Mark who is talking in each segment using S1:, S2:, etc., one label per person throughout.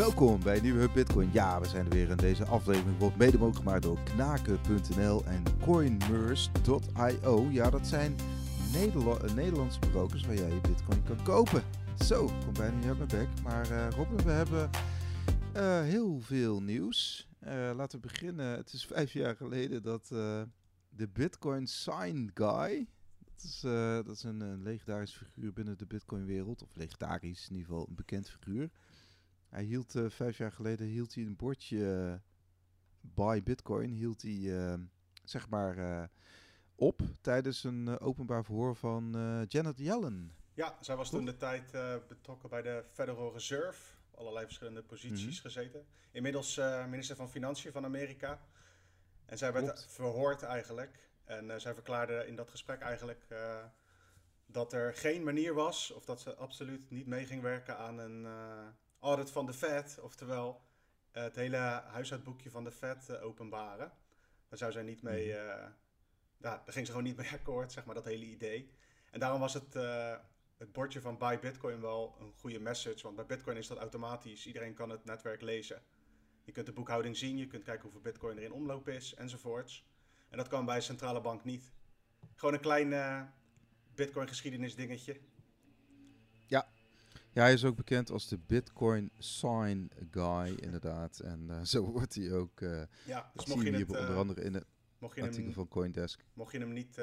S1: Welkom bij een nieuwe Bitcoin. Ja, we zijn er weer en deze aflevering wordt mede mogelijk gemaakt door knaken.nl en coinmers.io. Ja, dat zijn eh, Nederlandse brokers waar jij je bitcoin kan kopen. Zo, kom bijna niet uit mijn bek. Maar eh Robin, we hebben eh, heel veel nieuws. Laten we beginnen. Het is vijf jaar geleden dat de Bitcoin Sign Guy... Dat is, dat is een, een legendarisch figuur binnen de Bitcoin-wereld. Of legendarisch, in ieder geval een bekend figuur. Hij hield eh, vijf jaar geleden hield hij een bordje eh, Buy Bitcoin, hield hij eh, zeg maar op tijdens een openbaar verhoor van Janet Yellen.
S2: Ja, zij was toen de tijd betrokken bij de Federal Reserve. Allerlei verschillende posities
S1: Mhm.
S2: gezeten. Inmiddels minister van Financiën van Amerika. En zij werd
S1: Klopt.
S2: verhoord eigenlijk. En zij verklaarde in dat gesprek eigenlijk dat er geen manier was, of dat ze absoluut niet mee ging werken aan een audit van de Fed. Oftewel eh, het hele huishoudboekje van de Fed eh, openbaren. Daar zou zij niet mee,
S1: Mhm.
S2: eh, ja, daar ging ze gewoon niet mee akkoord, zeg maar, dat hele idee. En daarom was het, het bordje van Buy Bitcoin wel een goede message. Want bij Bitcoin is dat automatisch. Iedereen kan het netwerk lezen. Je kunt de boekhouding zien, je kunt kijken hoeveel Bitcoin er in omloop is, enzovoorts. En dat kan bij een centrale bank niet. Gewoon een klein Bitcoin geschiedenis dingetje.
S1: Ja, hij is ook bekend als de Bitcoin Sign Guy, inderdaad. En eh, zo wordt hij ook. eh
S2: Ja, dus mocht
S1: je
S2: het,
S1: onder
S2: eh,
S1: andere in het
S2: mocht, je
S1: artikel
S2: hem,
S1: van Coindesk.
S2: mocht je hem niet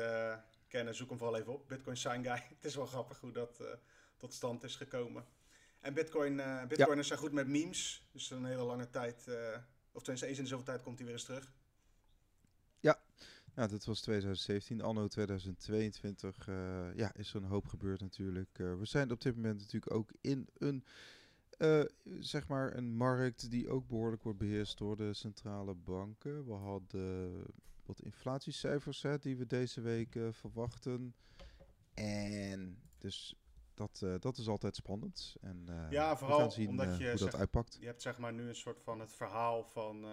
S2: kennen, zoek hem vooral even op. Bitcoin Sign Guy. Het is wel grappig hoe dat tot stand is gekomen. En Bitcoin, Bitcoiners zijn goed met memes. Dus een hele lange tijd, of tenminste eens in de zoveel tijd komt hij weer eens terug.
S1: Ja, dat was 2017. Anno 2022 eh, ja, is er een hoop gebeurd natuurlijk. Eh, we zijn op dit moment natuurlijk ook in een, eh, zeg maar een markt die ook behoorlijk wordt beheerst door de centrale banken. We hadden wat inflatiecijfers hè, die we deze week verwachten. En dus dat, dat is altijd spannend. En, eh,
S2: Ja,
S1: we
S2: vooral
S1: gaan zien
S2: omdat je
S1: hoe dat uitpakt.
S2: Je hebt zeg maar nu een soort van het verhaal van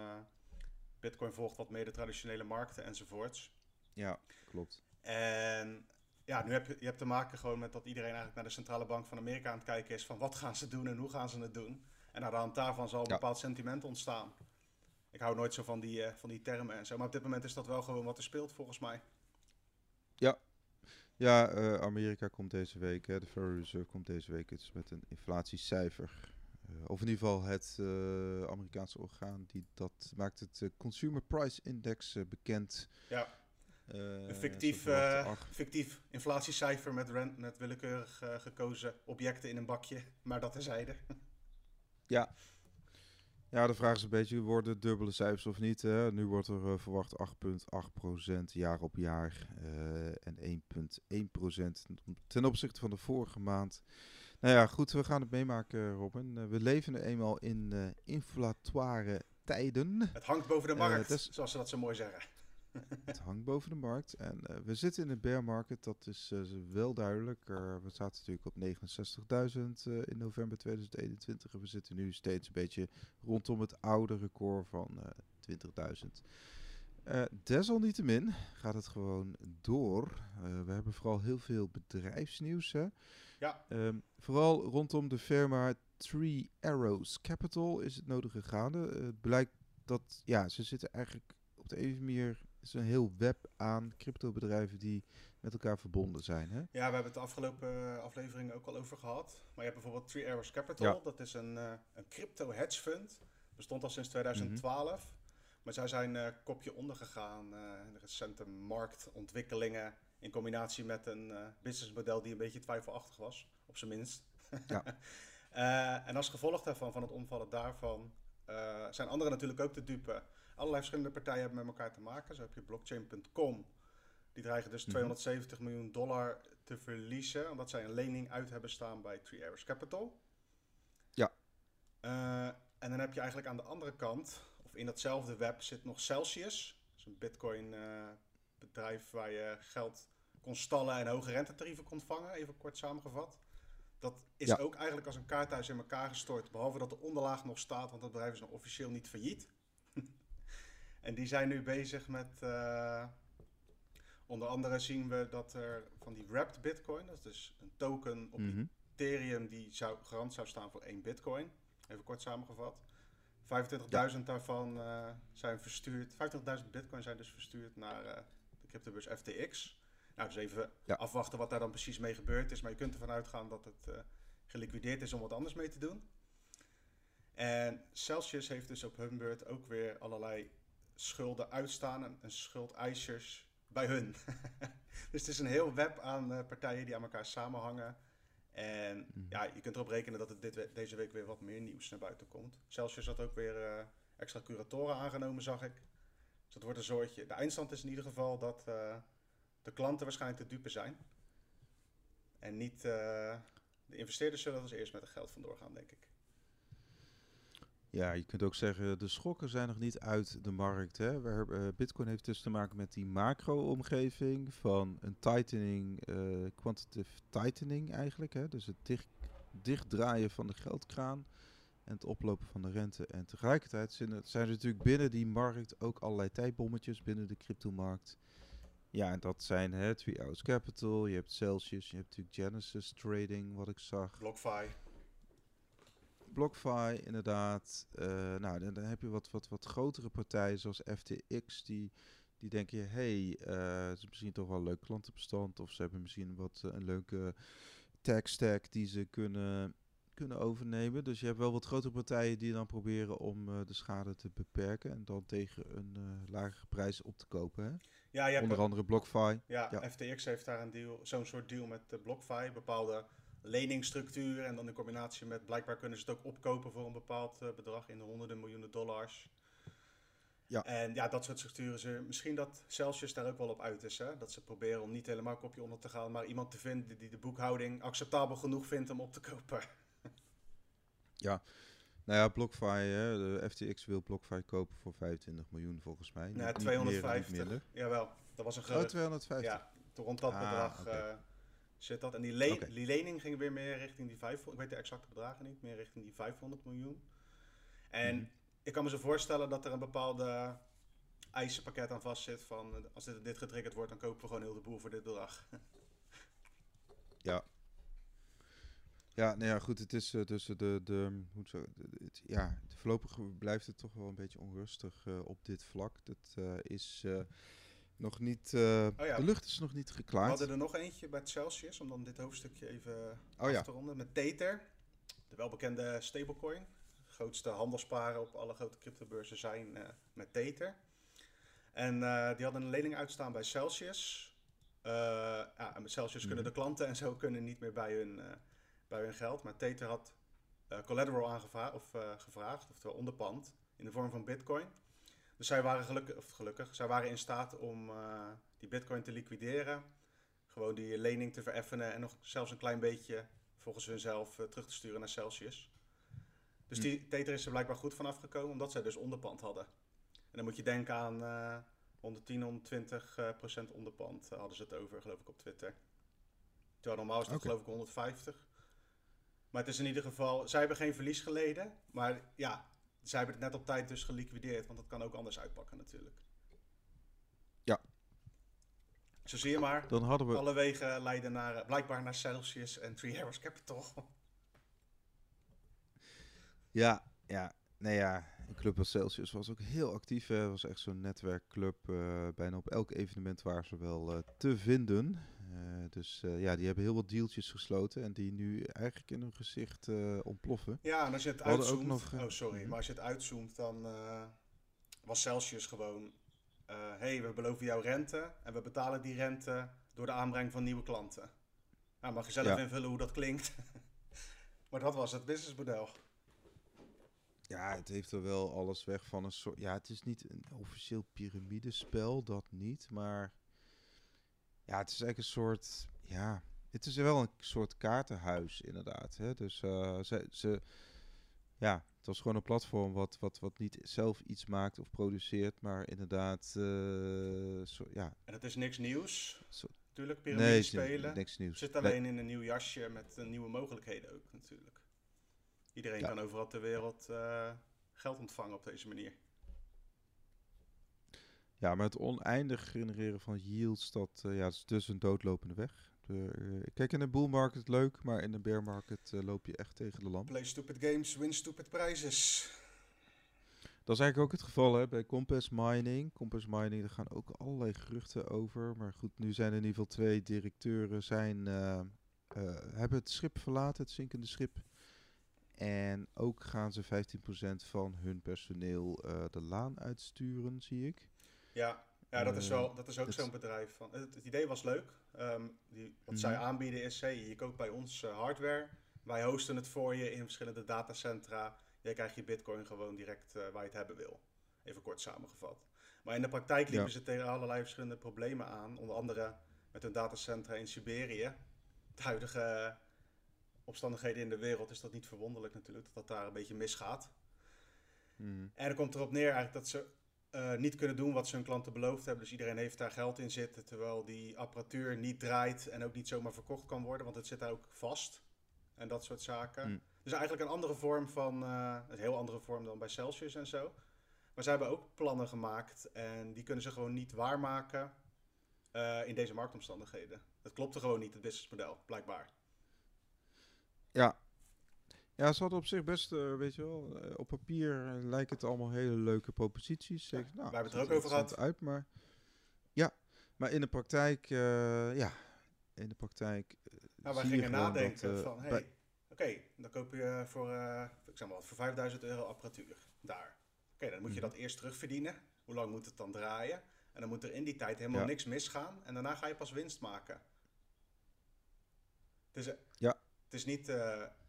S2: Bitcoin volgt wat meer de traditionele markten enzovoorts.
S1: Ja, klopt.
S2: En ja, nu heb je, je hebt te maken gewoon met dat iedereen eigenlijk naar de centrale bank van Amerika aan het kijken is van wat gaan ze doen en hoe gaan ze het doen. En aan de hand daarvan zal een
S1: Ja.
S2: bepaald sentiment ontstaan. Ik hou nooit zo van die, eh, van die termen en zo, maar op dit moment is dat wel gewoon wat er speelt volgens mij.
S1: Ja, eh, Amerika komt deze week, hè, de Federal Reserve komt deze week dus met een inflatiecijfer. Eh, of in ieder geval het eh, Amerikaanse orgaan die dat maakt het eh, Consumer Price Index bekend.
S2: Ja, een fictief, fictief inflatiecijfer met, ran- met willekeurig gekozen objecten in een bakje, maar dat terzijde.
S1: Ja. Ja, de vraag is een beetje, worden het dubbele cijfers of niet? Hè? Nu wordt er verwacht 8,8% jaar op jaar en 1,1% ten opzichte van de vorige maand. Nou ja, goed, we gaan het meemaken, Robin. Eh, we leven eenmaal in eh, inflatoire tijden.
S2: Het hangt boven de
S1: Eh,
S2: markt,
S1: is-
S2: zoals ze dat zo mooi zeggen.
S1: Het hangt boven de markt. En we zitten in een bear market, dat is wel duidelijk. We zaten natuurlijk op 69.000 eh, in november 2021. En we zitten nu steeds een beetje rondom het oude record van eh 20.000. Eh, desalniettemin gaat het gewoon door. We hebben vooral heel veel bedrijfsnieuws. Hè?
S2: Ja.
S1: Ehm, vooral rondom de firma Three Arrows Capital is het nodige gaande. Eh, het blijkt dat ja, ze zitten eigenlijk op de andere manier is een heel web aan cryptobedrijven die met elkaar verbonden zijn. Hè?
S2: Ja, we hebben het de afgelopen eh, aflevering ook al over gehad. Maar je hebt bijvoorbeeld Three Arrows Capital.
S1: Ja.
S2: Dat is een, eh, een crypto hedge fund. Bestond al sinds 2012. Maar zij zijn eh kopje ondergegaan in de recente marktontwikkelingen. In combinatie met een eh, businessmodel die een beetje twijfelachtig was. Op zijn minst.
S1: Ja.
S2: Eh, en als gevolg daarvan, van het omvallen daarvan, eh, zijn anderen natuurlijk ook te dupe. Allerlei verschillende partijen hebben met elkaar te maken. Zo heb je blockchain.com. Die dreigen dus
S1: Mhm.
S2: 270 miljoen dollar te verliezen. Omdat zij een lening uit hebben staan bij Three Arrows Capital.
S1: Ja.
S2: En dan heb je eigenlijk aan de andere kant, of in datzelfde web, zit nog Celsius. Dat is een bitcoin bedrijf waar je geld kon stallen en hoge rentetarieven kon vangen. Even kort samengevat. Dat is
S1: Ja.
S2: ook eigenlijk als een kaarthuis in elkaar gestort. Behalve dat de onderlaag nog staat, want dat bedrijf is nog officieel niet failliet. en die zijn nu bezig met. eh, onder andere zien we dat er van die wrapped bitcoin, dat is dus een token op
S1: Mhm.
S2: Ethereum die zou, garant zou staan voor één bitcoin. Even kort samengevat. 25.000 daarvan uh, zijn verstuurd. 25.000 bitcoin zijn dus verstuurd naar uh, de cryptobeurs FTX. Nou, dus even ja. afwachten wat daar dan precies mee gebeurd is. Maar je kunt ervan uitgaan dat het uh, geliquideerd is om wat anders mee te doen. En Celsius heeft dus op hun beurt ook weer allerlei schulden uitstaan en, en schuldeisers bij hun. dus het is een heel web aan partijen die aan elkaar samenhangen. En mhm. ja, je kunt erop rekenen dat het dit, deze week weer wat meer nieuws naar buiten komt. Celsius had ook weer uh, extra curatoren aangenomen, zag ik. Dat wordt een soortje. De eindstand is in ieder geval dat uh, de klanten waarschijnlijk de dupe zijn. En niet uh, de investeerders zullen als eerst met het geld vandoor gaan, denk ik.
S1: Ja, je kunt ook zeggen, de schokken zijn nog niet uit de markt. Hè? We, Bitcoin heeft dus te maken met die macro-omgeving van een tightening, uh, quantitative tightening eigenlijk. Hè? Dus het dicht, dichtdraaien van de geldkraan en het oplopen van de rente. En tegelijkertijd zijn er, zijn er natuurlijk binnen die markt ook allerlei tijdbommetjes binnen de cryptomarkt. Ja, en dat zijn hè, Three Hours Capital, je hebt Celsius, je hebt natuurlijk Genesis Trading, wat ik zag.
S2: BlockFi.
S1: BlockFi, inderdaad. Uh, nou, dan, dan, heb je wat, wat, wat grotere partijen zoals FTX, die, die denken, hey, uh, het is misschien toch wel een leuk klantenbestand. Of ze hebben misschien wat uh, een leuke tech stack die ze kunnen, kunnen overnemen. Dus je hebt wel wat grotere partijen die dan proberen om de schade te beperken. En dan tegen een lagere prijs op te kopen. Hè?
S2: Ja, je
S1: Onder andere BlockFi.
S2: Ja, ja, FTX heeft daar een deal, zo'n soort deal met BlockFi. Bepaalde leningsstructuur. En dan in combinatie met blijkbaar kunnen ze het ook opkopen voor een bepaald uh, bedrag in de honderden miljoenen dollars. Ja. En ja, dat soort structuren. Ze, misschien dat Celsius daar ook wel op uit is. Hè? Dat ze proberen om niet helemaal kopje onder te gaan, maar iemand te vinden die de boekhouding acceptabel genoeg vindt om op te kopen.
S1: Ja, nou ja, BlockFi, hè, de FTX wil BlockFi kopen voor 25 miljoen volgens mij.
S2: Nee, 250. Meer, Jawel, dat was een
S1: groot. Oh, 250.
S2: Ja, rond dat ah, bedrag. Okay. Uh, zit dat. En die, le die lening ging weer meer richting die 500, ik weet de exacte bedragen niet, meer richting die 500 miljoen. En mhm. ik kan me zo voorstellen dat er een bepaalde eisenpakket aan vast zit van als dit, dit getriggerd wordt, dan kopen we gewoon heel de boel voor dit bedrag.
S1: ja. Ja, nou ja, goed, het is uh, dus de, de, hoe zo, het, ja, voorlopig blijft het toch wel een beetje onrustig uh, op dit vlak. Dat uh, is nog niet, oh ja. De lucht is nog niet geklaard.
S2: We hadden er nog eentje bij Celsius, om dan dit hoofdstukje even oh af ja. te ronden. Met Tether, de welbekende stablecoin. De grootste handelsparen op alle grote cryptobeurzen zijn met Tether. En die hadden een lening uitstaan bij Celsius. ja, en met Celsius mm kunnen mhm. de klanten en zo kunnen niet meer bij hun, bij hun geld. Maar Tether had collateral aangevraagd, of gevraagd, oftewel onderpand, in de vorm van bitcoin. Dus zij waren gelukkig, of gelukkig, zij waren in staat om uh, die bitcoin te liquideren. Gewoon die lening te vereffenen en nog zelfs een klein beetje volgens hunzelf uh, terug te sturen naar Celsius. Dus die hm. Tether is er blijkbaar goed vanaf gekomen, omdat zij dus onderpand hadden. En dan moet je denken aan uh, 110, 120 procent onderpand hadden ze het over, geloof ik, op Twitter. Terwijl normaal is dat geloof ik 150. Maar het is in ieder geval, zij hebben geen verlies geleden. Maar ja, zij hebben het net op tijd dus geliquideerd, want dat kan ook anders uitpakken natuurlijk.
S1: Ja.
S2: Zo zie je maar.
S1: Dan hadden we...
S2: Alle wegen leiden naar, eh, blijkbaar naar Celsius en Three Arrows Capital.
S1: Ja, ja. Nee ja, een club als Celsius was ook heel actief. Het was echt zo'n netwerkclub. Uh, bijna op elk evenement waar ze wel uh, te vinden. Uh, dus ja, die hebben heel wat deeltjes gesloten en die nu eigenlijk in hun gezicht ontploffen.
S2: Ja, en als je het uitzoomt, nog, oh sorry, mhm. maar als je het uitzoomt, dan was Celsius gewoon, hey, we beloven jou rente en we betalen die rente door de aanbreng van nieuwe klanten. Nou, mag je zelf invullen hoe dat klinkt. maar dat was het businessmodel.
S1: Ja, het heeft er wel alles weg van een soort. Ja, het is niet een officieel piramidespel, dat niet. Maar ja, het is eigenlijk een soort. Ja, het is wel een soort kaartenhuis, inderdaad. Hè? Dus uh, ze, ze. Ja, het was gewoon een platform wat, wat, wat niet zelf iets maakt of produceert, maar inderdaad. Uh, zo, ja.
S2: En het is niks nieuws. Zo, natuurlijk, piramidespelen. Nee, niks nieuws. Zit alleen in een nieuw jasje met uh, nieuwe mogelijkheden ook, natuurlijk. Iedereen kan overal ter wereld geld ontvangen op deze manier.
S1: Ja, maar het oneindig genereren van yields, dat, uh, ja, is dus een doodlopende weg. De, eh, kijk, in een bull market leuk, maar in een bear market eh, loop je echt tegen de lamp.
S2: Play stupid games, win stupid prizes.
S1: Dat is eigenlijk ook het geval hè, bij Compass Mining. Compass Mining, daar gaan ook allerlei geruchten over. Maar goed, nu zijn er in ieder geval twee directeuren zijn, eh, eh, hebben het schip verlaten, het zinkende schip. En ook gaan ze 15% van hun personeel eh, de laan uitsturen, zie ik.
S2: Ja, ja dat, is
S1: Eh,
S2: wel, dat is ook zo'n bedrijf. Van, het, het idee was leuk. Ehm, die, wat zij
S1: Mhm.
S2: aanbieden is, hey, je koopt bij ons eh, hardware. Wij hosten het voor je in verschillende datacentra. Jij krijgt je bitcoin gewoon direct eh, waar je het hebben wil. Even kort samengevat. Maar in de praktijk liepen
S1: Ja.
S2: ze tegen allerlei verschillende problemen aan. Onder andere met hun datacentra in Siberië. De huidige eh, omstandigheden in de wereld is dat niet verwonderlijk natuurlijk. Dat dat daar een beetje misgaat.
S1: Mhm.
S2: En er komt erop neer eigenlijk dat ze eh, niet kunnen doen wat ze hun klanten beloofd hebben. Dus iedereen heeft daar geld in zitten, terwijl die apparatuur niet draait en ook niet zomaar verkocht kan worden, want het zit daar ook vast. En dat soort zaken.
S1: Mm.
S2: Dus eigenlijk een andere vorm van, eh, een heel andere vorm dan bij Celsius en zo. Maar zij hebben ook plannen gemaakt en die kunnen ze gewoon niet waarmaken eh, in deze marktomstandigheden. Dat klopte gewoon niet, het businessmodel, blijkbaar.
S1: Ja. Ja, ze hadden op zich best, eh, weet je wel, eh, op papier lijken het allemaal hele leuke proposities.
S2: Ja,
S1: Zeg, nou,
S2: wij hebben het er ook over gehad.
S1: Uit, maar ja, maar in de praktijk, eh, ja, in de praktijk.
S2: Nou, wij gingen nadenken
S1: dat,
S2: van, hey, oké, dan koop je voor, ik zeg maar wat, voor 5000 euro apparatuur daar. Oké, dan moet je
S1: Mhm.
S2: dat eerst terugverdienen. Hoe lang moet het dan draaien? En dan moet er in die tijd helemaal
S1: Ja.
S2: niks misgaan. En daarna ga je pas winst maken. Het is, eh,
S1: Ja.
S2: het is niet,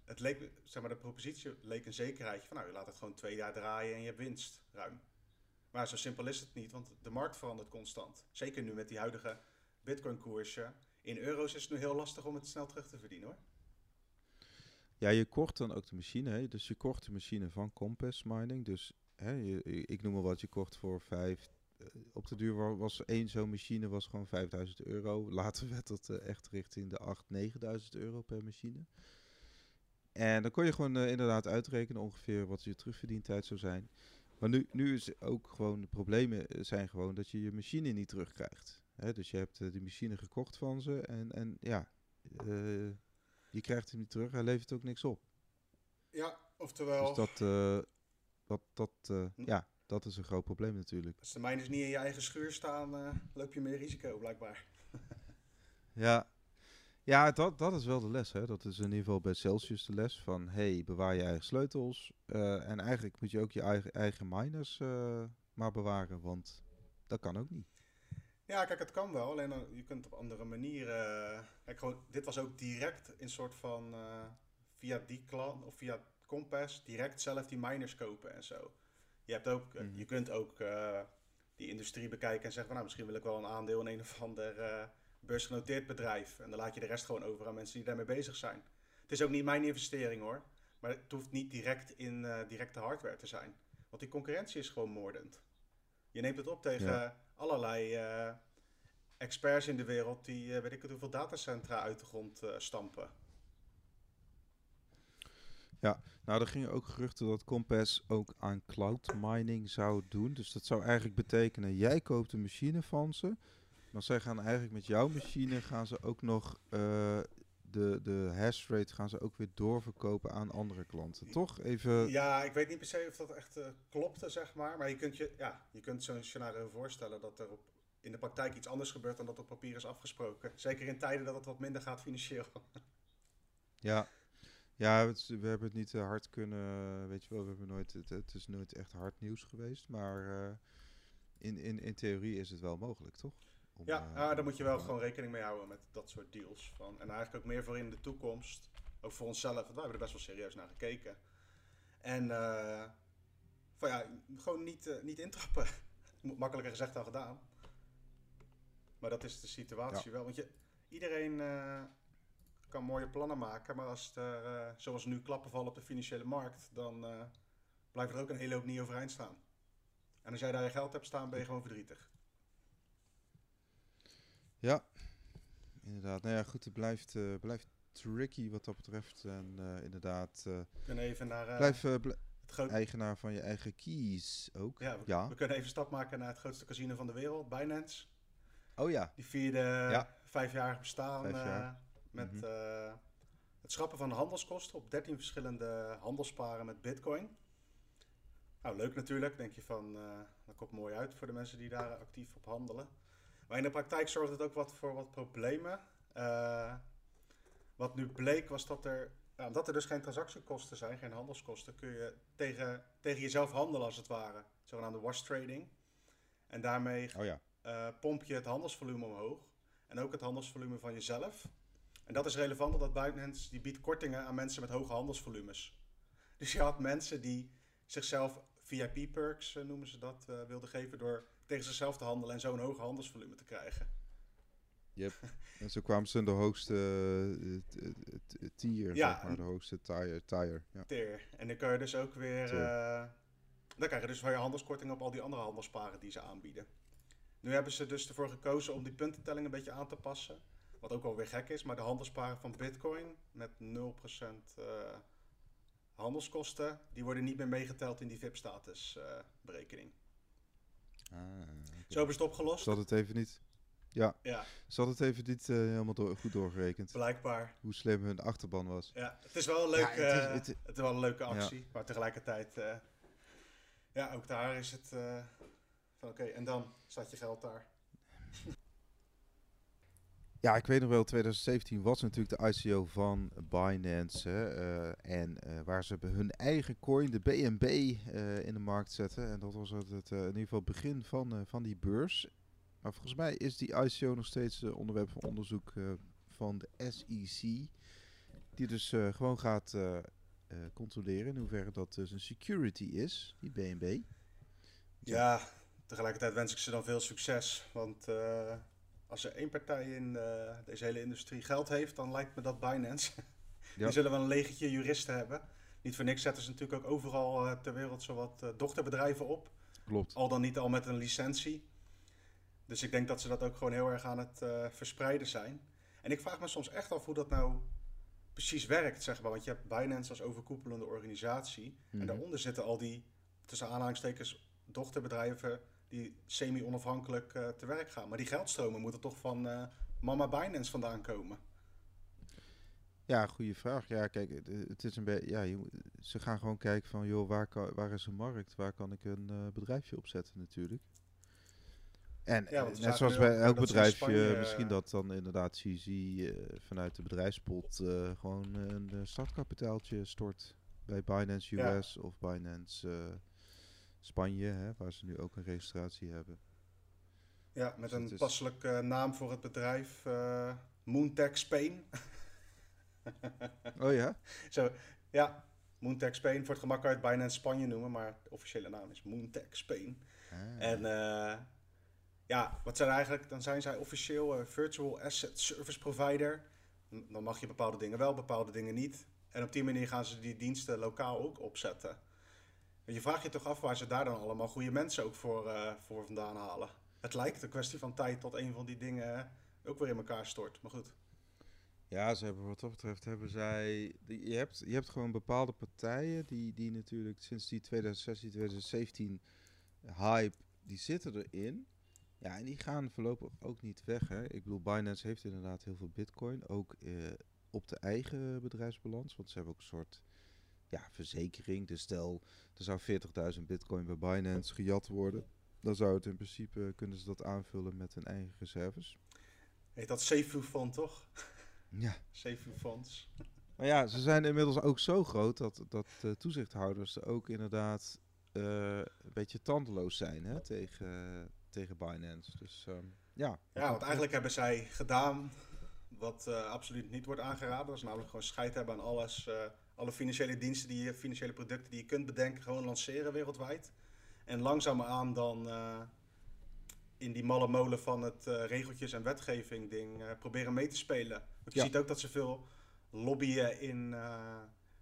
S2: het leek, zeg maar, de propositie leek een zekerheidje van, nou, je laat het gewoon twee jaar draaien en je hebt winst, ruim. Maar zo simpel is het niet, want de markt verandert constant. Zeker nu met die huidige bitcoin-koersen. In euro's is het nu heel lastig om het snel terug te verdienen hoor.
S1: Ja, je kocht dan ook de machine. Hè? Dus je kocht de machine van Compass Mining. Dus hè, ik noem maar wat, je kocht voor vijf. eh, op de duur wa- was één zo'n machine was gewoon 5000 euro. Later werd dat eh, echt richting de 8, 9000 euro per machine. En dan kon je gewoon eh, inderdaad uitrekenen ongeveer wat je terugverdientijd zou zijn. Maar nu, nu is ook gewoon de problemen eh, zijn gewoon dat je je machine niet terugkrijgt. Hè? Dus je hebt eh, die machine gekocht van ze en, en ja, je krijgt hem niet terug. Hij levert ook niks op.
S2: Ja, oftewel,
S1: Dus dat, dat, dat,
S2: Hm.
S1: ja, dat is een groot probleem natuurlijk.
S2: als de mijners niet in je eigen schuur staan, loop je meer risico blijkbaar.
S1: Ja, ja dat, dat is wel de les. Hè. Dat is in ieder geval bij Celsius de les van... hey, bewaar je eigen sleutels. eh, en eigenlijk moet je ook je eigen, eigen miners eh, maar bewaren. Want dat kan ook niet.
S2: Ja, kijk, het kan wel, alleen dan, je kunt op andere manieren. eh, Kijk, gewoon, dit was ook direct een soort van via die klant of via Compass direct zelf die miners kopen en zo. Je, hebt ook,
S1: Mhm.
S2: je kunt ook die industrie bekijken en zeggen van nou, misschien wil ik wel een aandeel in een of ander beursgenoteerd bedrijf. En dan laat je de rest gewoon over aan mensen die daarmee bezig zijn. Het is ook niet mijn investering hoor, maar het hoeft niet direct in eh, directe hardware te zijn. Want die concurrentie is gewoon moordend. Je neemt het op tegen
S1: Ja.
S2: allerlei eh, experts in de wereld die eh, weet ik het hoeveel datacentra uit de grond stampen.
S1: Nou, er gingen ook geruchten dat Compass ook aan cloud mining zou doen. Dus dat zou eigenlijk betekenen, jij koopt een machine van ze. Maar zij gaan eigenlijk met jouw machine gaan ze ook nog eh, de, de hash rate gaan ze ook weer doorverkopen aan andere klanten. Toch? Even.
S2: Ja, ik weet niet per se of dat echt eh, klopte, zeg maar. Maar je kunt, je, ja, je kunt zo'n scenario voorstellen dat er op, in de praktijk iets anders gebeurt dan dat op papier is afgesproken. Zeker in tijden dat het wat minder gaat financieel.
S1: Ja, ja het we hebben het niet te hard kunnen. Weet je wel, we hebben nooit, het, het is nooit echt hard nieuws geweest. Maar eh, in, in, in theorie is het wel mogelijk, toch? Om,
S2: Ja,
S1: eh,
S2: ja, daar moet je wel gewoon rekening mee houden met dat soort deals. Van. En eigenlijk ook meer voor in de toekomst. Ook voor onszelf, want wij hebben er best wel serieus naar gekeken. En eh, van ja, gewoon niet, eh, niet intrappen. Makkelijker gezegd dan gedaan. Maar dat is de situatie wel. Want je, iedereen kan mooie plannen maken, maar als er, zoals nu, klappen vallen op de financiële markt, dan eh, blijft er ook een hele hoop niet overeind staan. En als jij daar je geld hebt staan, ben je gewoon verdrietig.
S1: Ja, inderdaad. Nou ja, goed, het blijft, eh, blijft tricky wat dat betreft. En eh, inderdaad, eh,
S2: We kunnen even naar
S1: blijf bl-
S2: het groot,
S1: eigenaar van je eigen keys ook.
S2: Ja, we,
S1: Ja.
S2: we kunnen even stap maken naar het grootste casino van de wereld, Binance.
S1: Oh ja,
S2: Die vierde
S1: Ja.
S2: vijfjarig bestaan
S1: Vijf jaar.
S2: met
S1: Mhm.
S2: het schrappen van de handelskosten op 13 verschillende handelsparen met bitcoin. Nou, leuk natuurlijk. Denk je van, eh, dat komt mooi uit voor de mensen die daar actief op handelen. Maar in de praktijk zorgt het ook wat voor wat problemen. Eh, wat nu bleek was dat er, ja, omdat er dus geen transactiekosten zijn, geen handelskosten, kun je tegen, tegen jezelf handelen als het ware. Zogenaamde wash trading. En daarmee
S1: Oh ja.
S2: eh, pomp je het handelsvolume omhoog. En ook het handelsvolume van jezelf. En dat is relevant omdat Binance die biedt kortingen aan mensen met hoge handelsvolumes. Dus je had mensen die zichzelf VIP-perks, eh, noemen ze dat, wilden geven door tegen zichzelf te handelen en zo'n hoge handelsvolume te krijgen.
S1: En zo kwamen ze in de hoogste eh, tier,
S2: Ja,
S1: zeg maar. De hoogste tire. tire ja.
S2: Teer. En dan kan je dus ook weer. Eh, dan krijg je dus weer handelskorting op al die andere handelsparen die ze aanbieden. Nu hebben ze dus ervoor gekozen om die puntentelling een beetje aan te passen. Wat ook wel weer gek is, maar de handelsparen van Bitcoin met 0% eh, handelskosten, die worden niet meer meegeteld in die VIP-status berekening.
S1: Ah.
S2: Zo hebben ze het opgelost.
S1: Ze had het even niet... Ja,
S2: Ja,
S1: ze had het even niet eh, helemaal door, goed doorgerekend.
S2: blijkbaar.
S1: Hoe slim hun achterban was.
S2: Ja, het is wel een leuke,
S1: Ja, het is-
S2: eh,
S1: het-
S2: het is wel een leuke actie, maar tegelijkertijd, eh, ja, ook daar is het van oké, en dan staat je geld daar.
S1: Ja, ik weet nog wel, 2017 was natuurlijk de ICO van Binance. Eh, en eh, waar ze hun eigen coin, de BNB, eh, in de markt zetten. En dat was het, in ieder geval het begin van, van die beurs. Maar volgens mij is die ICO nog steeds onderwerp van onderzoek van de SEC. Die dus gewoon gaat controleren in hoeverre dat dus een security is, die BNB.
S2: Ja, tegelijkertijd wens ik ze dan veel succes, want als er één partij in eh, deze hele industrie geld heeft, dan lijkt me dat Binance.
S1: Ja.
S2: Die zullen wel een legertje juristen hebben. Niet voor niks zetten ze natuurlijk ook overal eh, ter wereld zowat eh, dochterbedrijven op.
S1: Klopt.
S2: Al dan niet al met een licentie. Dus ik denk dat ze dat ook gewoon heel erg aan het verspreiden zijn. En ik vraag me soms echt af hoe dat nou precies werkt, zeg maar. Want je hebt Binance als overkoepelende organisatie. En
S1: Mhm.
S2: daaronder zitten al die, tussen aanhalingstekens, dochterbedrijven die semi-onafhankelijk eh, te werk gaan. Maar die geldstromen moeten toch van eh, mama Binance vandaan komen.
S1: Ja, goede vraag. Ja, kijk, het, het is een beetje. Ja, je, ze gaan gewoon kijken van, joh, waar, kan, waar is een markt? Waar kan ik een eh, bedrijfje opzetten, natuurlijk. En
S2: Ja,
S1: net zoals bij elk bedrijfje,
S2: Spanje,
S1: misschien dat dan inderdaad CZ vanuit de bedrijfspot gewoon een startkapitaaltje stort bij Binance
S2: Ja.
S1: US of Binance Spanje, hè, waar ze nu ook een registratie hebben.
S2: Ja, met
S1: Dus
S2: een
S1: is-
S2: passelijke naam voor het bedrijf, eh Moontech Spain.
S1: Oh ja?
S2: Zo, ja, Moontech Spain. Voor het gemak kan je het Binance Spanje noemen, maar de officiële naam is Moontech Spain.
S1: Ah.
S2: En eh, ja, wat zijn eigenlijk, dan zijn zij officieel eh, Virtual Asset Service Provider. Dan mag je bepaalde dingen wel, bepaalde dingen niet. En op die manier gaan ze die diensten lokaal ook opzetten. Je vraagt je toch af waar ze daar dan allemaal goede mensen ook voor, eh, voor vandaan halen. Het lijkt een kwestie van tijd tot een van die dingen ook weer in elkaar stort. Maar goed.
S1: Ja, ze hebben wat dat betreft hebben zij. Je hebt, je hebt gewoon bepaalde partijen die, die natuurlijk sinds die 2016, 2017 hype, die zitten erin. Ja, en die gaan voorlopig ook niet weg. Hè. Ik bedoel, Binance heeft inderdaad heel veel bitcoin, ook eh, op de eigen bedrijfsbalans. Want ze hebben ook een soort ja, verzekering. Dus stel, er zou 40.000 bitcoin bij Binance gejat worden. Dan zou het in principe, kunnen ze dat aanvullen met hun eigen reserves.
S2: Heet dat Sefu Fund toch?
S1: Ja.
S2: Sefu Fonds.
S1: Maar ja, ze zijn inmiddels ook zo groot dat, dat de toezichthouders er ook inderdaad eh, een beetje tandeloos zijn hè, tegen, tegen Binance. Dus ehm, ja.
S2: Ja, want eigenlijk hebben zij gedaan wat eh, absoluut niet wordt aangeraden. Dat is namelijk gewoon scheid hebben aan alles. Alle financiële diensten, die je, financiële producten die je kunt bedenken, gewoon lanceren wereldwijd. En langzaamaan dan eh, in die malle molen van het eh, regeltjes en wetgeving ding eh, proberen mee te spelen. Want je
S1: Ja.
S2: ziet ook dat ze veel lobbyen in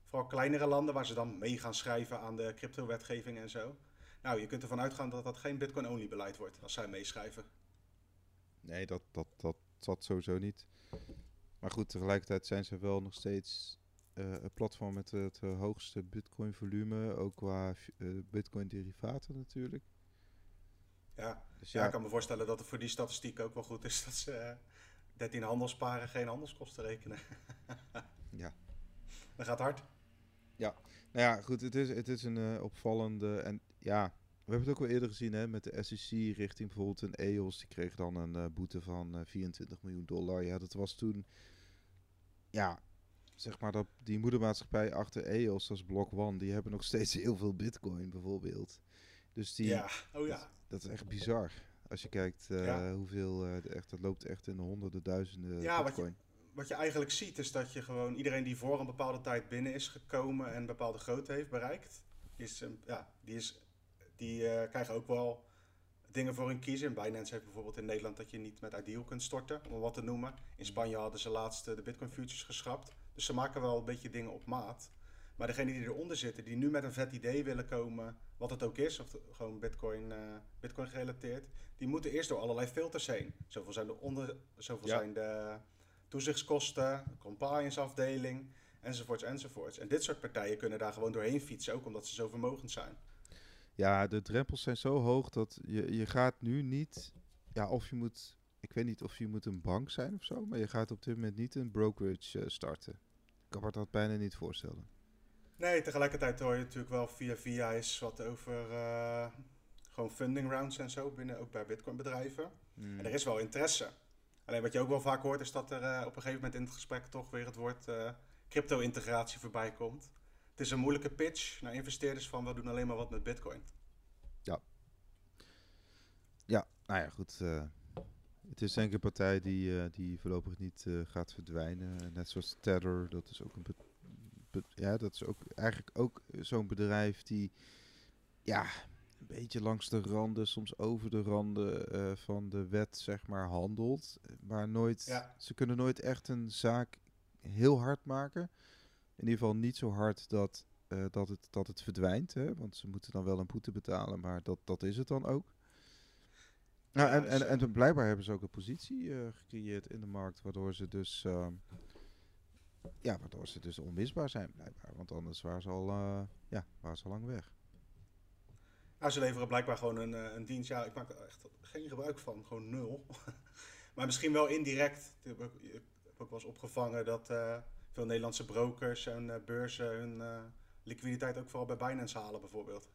S2: vooral kleinere landen, waar ze dan mee gaan schrijven aan de crypto-wetgeving en zo. Nou, je kunt ervan uitgaan dat dat geen Bitcoin-only beleid wordt als zij meeschrijven.
S1: Nee, dat, dat, dat zat sowieso niet. Maar goed, tegelijkertijd zijn ze wel nog steeds platform met het eh, hoogste bitcoin volume. Ook qua eh, bitcoin derivaten natuurlijk.
S2: Ja,
S1: Dus
S2: Ja,
S1: ja,
S2: ik kan me voorstellen dat het voor die statistiek ook wel goed is dat ze, eh, 13 handelsparen geen handelskosten rekenen.
S1: ja.
S2: Dat gaat hard.
S1: Ja, nou ja, goed, het is, het is een uh, opvallende en ja, we hebben het ook al eerder gezien hè, met de SEC richting bijvoorbeeld een EOS. Die kreeg dan een uh, boete van uh, 24 miljoen dollar. Ja, dat was toen, ja, zeg maar dat die moedermaatschappij achter EOS als Block One, die hebben nog steeds heel veel bitcoin bijvoorbeeld. Dus die,
S2: ja, oh ja.
S1: Dat, dat is echt bizar. Als je kijkt uh, ja. hoeveel, uh, echt, dat loopt echt in de honderden, duizenden
S2: ja,
S1: bitcoin.
S2: Wat je, wat je eigenlijk ziet is dat je gewoon iedereen die voor een bepaalde tijd binnen is gekomen en een bepaalde grootte heeft bereikt, is, um, ja, die, is, die uh, krijgen ook wel dingen voor hun kiezen. Binance heeft bijvoorbeeld in Nederland dat je niet met Ideal kunt storten, om wat te noemen. In Spanje hadden ze laatst de Bitcoin futures geschrapt. Dus ze maken wel een beetje dingen op maat. Maar degene die eronder zitten, die nu met een vet idee willen komen, wat het ook is, of gewoon Bitcoin, uh, Bitcoin gerelateerd, die moeten eerst door allerlei filters heen. Zoveel zijn de, onder, zoveel ja. zijn de toezichtskosten, compliance afdeling, enzovoorts, enzovoorts. En dit soort partijen kunnen daar gewoon doorheen fietsen, ook omdat ze zo vermogend zijn.
S1: Ja, de drempels zijn zo hoog dat je, je gaat nu niet, ja, of je moet, ik weet niet of je moet een bank zijn of zo, maar je gaat op dit moment niet een brokerage uh, starten. Ik kan me dat bijna niet voorstellen.
S2: Nee, tegelijkertijd hoor je natuurlijk wel via via is wat over uh, gewoon funding rounds en zo binnen, ook bij bitcoin bedrijven. Mm. En er is wel interesse. Alleen wat je ook wel vaak hoort is dat er uh, op een gegeven moment in het gesprek toch weer het woord uh, crypto-integratie voorbij komt. Het is een moeilijke pitch naar investeerders van we doen alleen maar wat met bitcoin.
S1: Ja. Ja, nou ja, goed. Het is denk ik een partij die, die voorlopig niet gaat verdwijnen. Net zoals Tether, dat is ook een ja, dat is ook eigenlijk ook zo'n bedrijf die ja, een beetje langs de randen, soms over de randen uh, van de wet, zeg maar, handelt. Maar nooit,
S2: ja.
S1: ze kunnen nooit echt een zaak heel hard maken. In ieder geval niet zo hard dat, dat, het, dat het verdwijnt. Hè? Want ze moeten dan wel een boete betalen, maar dat, dat is het dan ook. Nou, ja, en, dus, en, en blijkbaar hebben ze ook een positie uh, gecreëerd in de markt, waardoor ze dus ja, waardoor ze dus onmisbaar zijn blijkbaar. Want anders waren ze al, uh, ja, waren ze al lang weg.
S2: Nou, ze leveren blijkbaar gewoon een, een dienst. Ja, ik maak er echt geen gebruik van. Gewoon nul. maar misschien wel indirect. Ik heb ook, ik heb ook wel eens opgevangen dat veel Nederlandse brokers en beurzen hun liquiditeit ook vooral bij Binance halen bijvoorbeeld.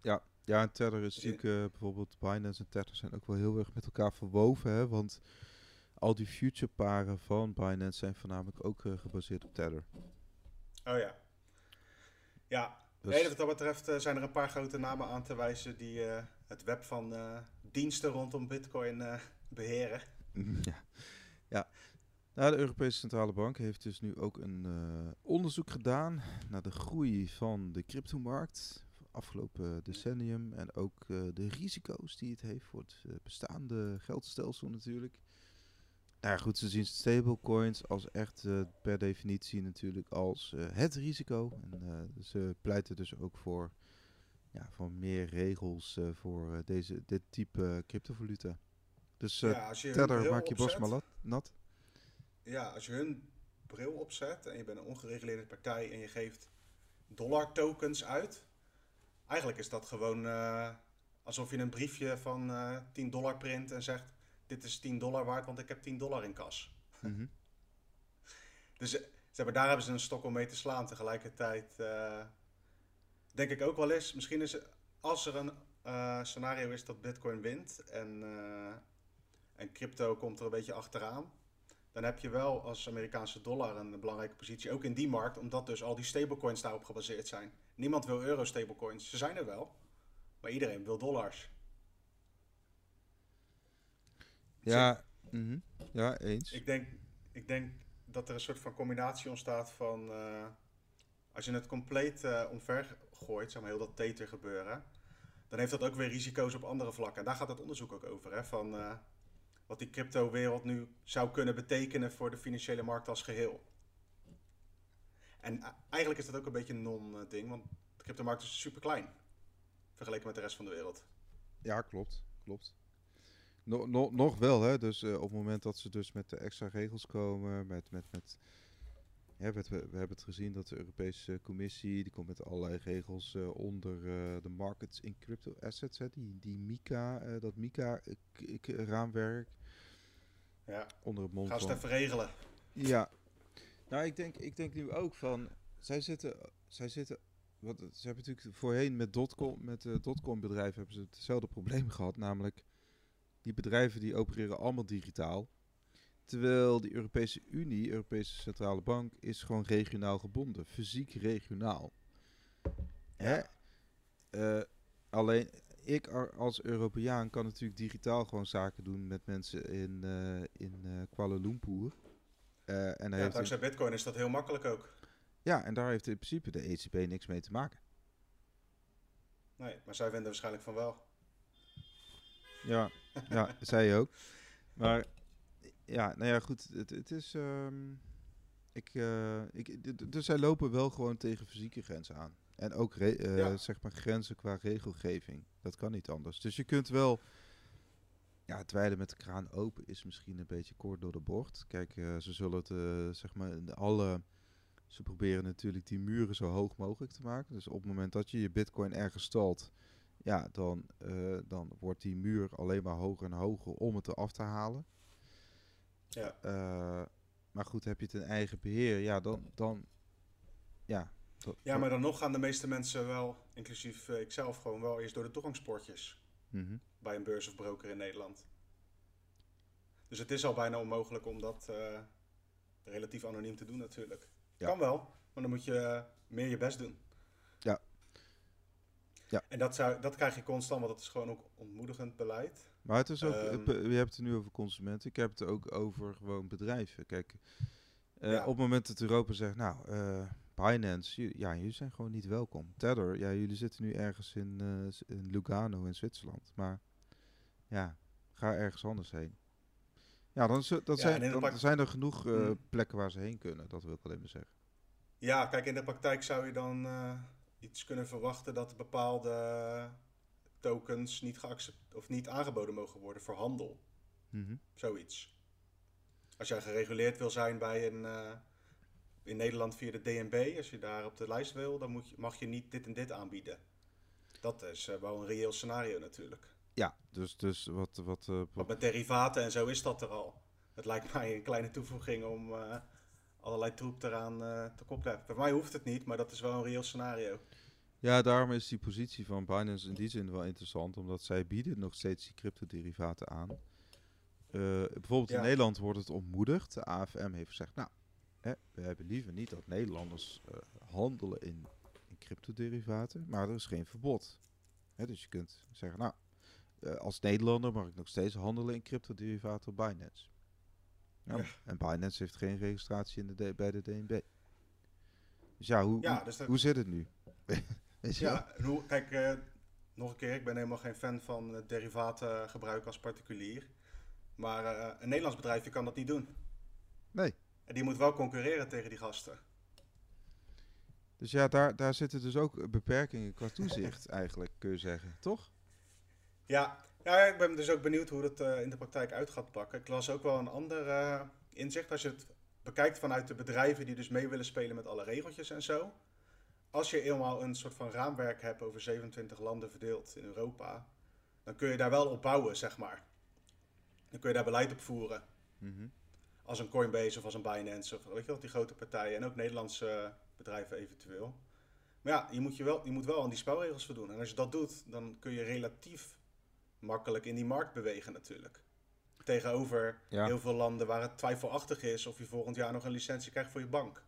S1: Ja, ja en Tether is natuurlijk bijvoorbeeld Binance en Tether zijn ook wel heel erg met elkaar verwoven. Hè, want al die future paren van Binance zijn voornamelijk ook uh, gebaseerd op Tether.
S2: Oh ja. Ja, dus nee, wat dat betreft uh, zijn er een paar grote namen aan te wijzen die het web van diensten rondom Bitcoin beheren.
S1: ja. ja. Nou, de Europese Centrale Bank heeft dus nu ook een onderzoek gedaan naar de groei van de cryptomarkt afgelopen decennium en ook de risico's die het heeft voor het bestaande geldstelsel natuurlijk. Nou ja, goed, ze zien stablecoins als echt uh, per definitie natuurlijk als het risico. En ze pleiten dus ook voor, ja, voor meer regels voor deze, dit type cryptovaluta. Dus ja, Tether, maak je bos maar nat.
S2: Ja, als je hun bril opzet en je bent een ongereguleerde partij en je geeft dollar tokens uit. Eigenlijk is dat gewoon alsof je een briefje van 10 dollar print en zegt dit is 10 dollar waard, want ik heb 10 dollar in kas. Mm -hmm. dus ze hebben, daar hebben ze een stok om mee te slaan. Tegelijkertijd uh, denk ik ook wel eens, misschien is als er een uh, scenario is dat Bitcoin wint en, uh, en crypto komt er een beetje achteraan, dan heb je wel als Amerikaanse dollar een belangrijke positie, ook in die markt, omdat dus al die stablecoins daarop gebaseerd zijn. Niemand wil euro stablecoins, ze zijn er wel, maar iedereen wil dollars.
S1: Ja, mm -hmm. ja eens.
S2: Ik denk, ik denk dat er een soort van combinatie ontstaat van... Uh, als je het compleet uh, omver gooit, zeg maar heel dat tether gebeuren... dan heeft dat ook weer risico's op andere vlakken. En daar gaat het onderzoek ook over, hè, van... Uh, wat die crypto-wereld nu zou kunnen betekenen voor de financiële markt als geheel. En eigenlijk is dat ook een beetje een non-ding, want de cryptomarkt is super klein vergeleken met de rest van de wereld.
S1: Ja, klopt. Klopt. No, no, nog wel, hè? Dus uh, op het moment dat ze dus met de extra regels komen, met, met, met ja, we, we, hebben het gezien dat de Europese Commissie, die komt met allerlei regels uh, onder uh, de markets in crypto assets, hè, die, die MICA, dat MICA-raamwerk.
S2: Ja,
S1: onder het mond
S2: gaan ze het even regelen.
S1: Ja. Nou, ik denk, ik denk nu ook van... Zij zitten... Zij zitten wat, ze hebben natuurlijk voorheen met dotcom, met uh, dotcom bedrijven hebben ze hetzelfde probleem gehad. Namelijk, die bedrijven die opereren allemaal digitaal. Terwijl de Europese Unie, Europese Centrale Bank, is gewoon regionaal gebonden. Fysiek regionaal. Hè? Uh, alleen, ik als Europeaan kan natuurlijk digitaal gewoon zaken doen met mensen in, uh, in uh, Kuala Lumpur.
S2: En ja, dankzij in... bitcoin is dat heel makkelijk ook.
S1: Ja, en daar heeft in principe de ECB niks mee te maken.
S2: Nee, maar zij vinden waarschijnlijk van wel.
S1: Ja, ja zij ook. Maar ja, nou ja, goed. Het, het is. Um, ik, uh, ik, dus zij lopen wel gewoon tegen fysieke grenzen aan. En ook uh, ja. zeg maar grenzen qua regelgeving. Dat kan niet anders. Dus je kunt wel. Ja, het wijden met de kraan open is misschien een beetje kort door de bocht. Kijk, uh, ze zullen het zeg maar alle ze proberen natuurlijk die muren zo hoog mogelijk te maken. Dus op het moment dat je je bitcoin ergens stalt, ja, dan, dan wordt die muur alleen maar hoger en hoger om het eraf te halen.
S2: Ja.
S1: Uh, maar goed, heb je het in eigen beheer, ja, dan, dan ja.
S2: ja, maar dan nog gaan de meeste mensen wel, inclusief uh, ikzelf, gewoon wel eerst door de toegangspoortjes
S1: mm -hmm.
S2: bij een beurs of broker in Nederland. Dus het is al bijna onmogelijk om dat relatief anoniem te doen natuurlijk.
S1: Ja.
S2: Kan wel, maar dan moet je eh, meer je best doen.
S1: Ja. ja.
S2: En dat, zou, dat krijg je constant, want dat is gewoon ook ontmoedigend beleid.
S1: Maar het is ook, um, je hebt het nu over consumenten, ik heb het ook over gewoon bedrijven. Kijk, uh, ja. op het moment dat Europa zegt, nou, uh, Binance, ja, jullie zijn gewoon niet welkom. Tether, ja, jullie zitten nu ergens in, uh, in Lugano in Zwitserland, maar ja, ga ergens anders heen. Ja, dan, dat ja, zijn, dan zijn er genoeg hmm. plekken waar ze heen kunnen, dat wil ik alleen maar zeggen.
S2: Ja, kijk, in de praktijk zou je dan iets kunnen verwachten dat bepaalde tokens niet, geaccept of niet aangeboden mogen worden voor handel.
S1: Mm -hmm.
S2: Zoiets. Als jij gereguleerd wil zijn bij een, uh, in Nederland via de DNB, als je daar op de lijst wil, dan moet je, mag je niet dit en dit aanbieden. Dat is wel een reëel scenario natuurlijk.
S1: Ja, dus, dus wat... Wat, uh,
S2: wat met derivaten en zo is dat er al. Het lijkt mij een kleine toevoeging om uh, allerlei troep eraan te koppelen. Voor mij hoeft het niet, maar dat is wel een reëel scenario.
S1: Ja, daarom is die positie van Binance in die zin wel interessant, omdat zij bieden nog steeds die cryptoderivaten aan. bijvoorbeeld ja. in Nederland wordt het ontmoedigd. De AFM heeft gezegd, nou, hè, we hebben liever niet dat Nederlanders handelen in, in cryptoderivaten, maar er is geen verbod. Hè, dus je kunt zeggen, nou, uh, als Nederlander mag ik nog steeds handelen in cryptoderivaten op Binance. Ja, ja. En Binance heeft geen registratie in de bij de DNB. Dus ja, hoe,
S2: ja, dus
S1: hoe, zit het nu?
S2: Weet je ja, hoe, kijk, uh, nog een keer, ik ben helemaal geen fan van uh, derivaten gebruiken als particulier. Maar een Nederlands bedrijfje kan dat niet doen.
S1: Nee.
S2: En die moet wel concurreren tegen die gasten.
S1: Dus ja, daar, daar zitten dus ook beperkingen qua toezicht eigenlijk, kun je zeggen, toch?
S2: Ja, ja ik ben dus ook benieuwd hoe uh, in de praktijk uit gaat pakken. Ik las ook wel een ander uh, inzicht als je het bekijkt vanuit de bedrijven die dus mee willen spelen met alle regeltjes en zo. Als je eenmaal een soort van raamwerk hebt over 27 landen verdeeld in Europa, dan kun je daar wel op bouwen, zeg maar. Dan kun je daar beleid op voeren.
S1: Mm -hmm.
S2: Als een Coinbase of als een Binance of weet je wel, die grote partijen en ook Nederlandse bedrijven eventueel. Maar ja, je moet, je, wel, je moet wel aan die spelregels voldoen. En als je dat doet, dan kun je relatief makkelijk in die markt bewegen natuurlijk. Tegenover
S1: ja.
S2: heel veel landen waar het twijfelachtig is of je volgend jaar nog een licentie krijgt voor je bank.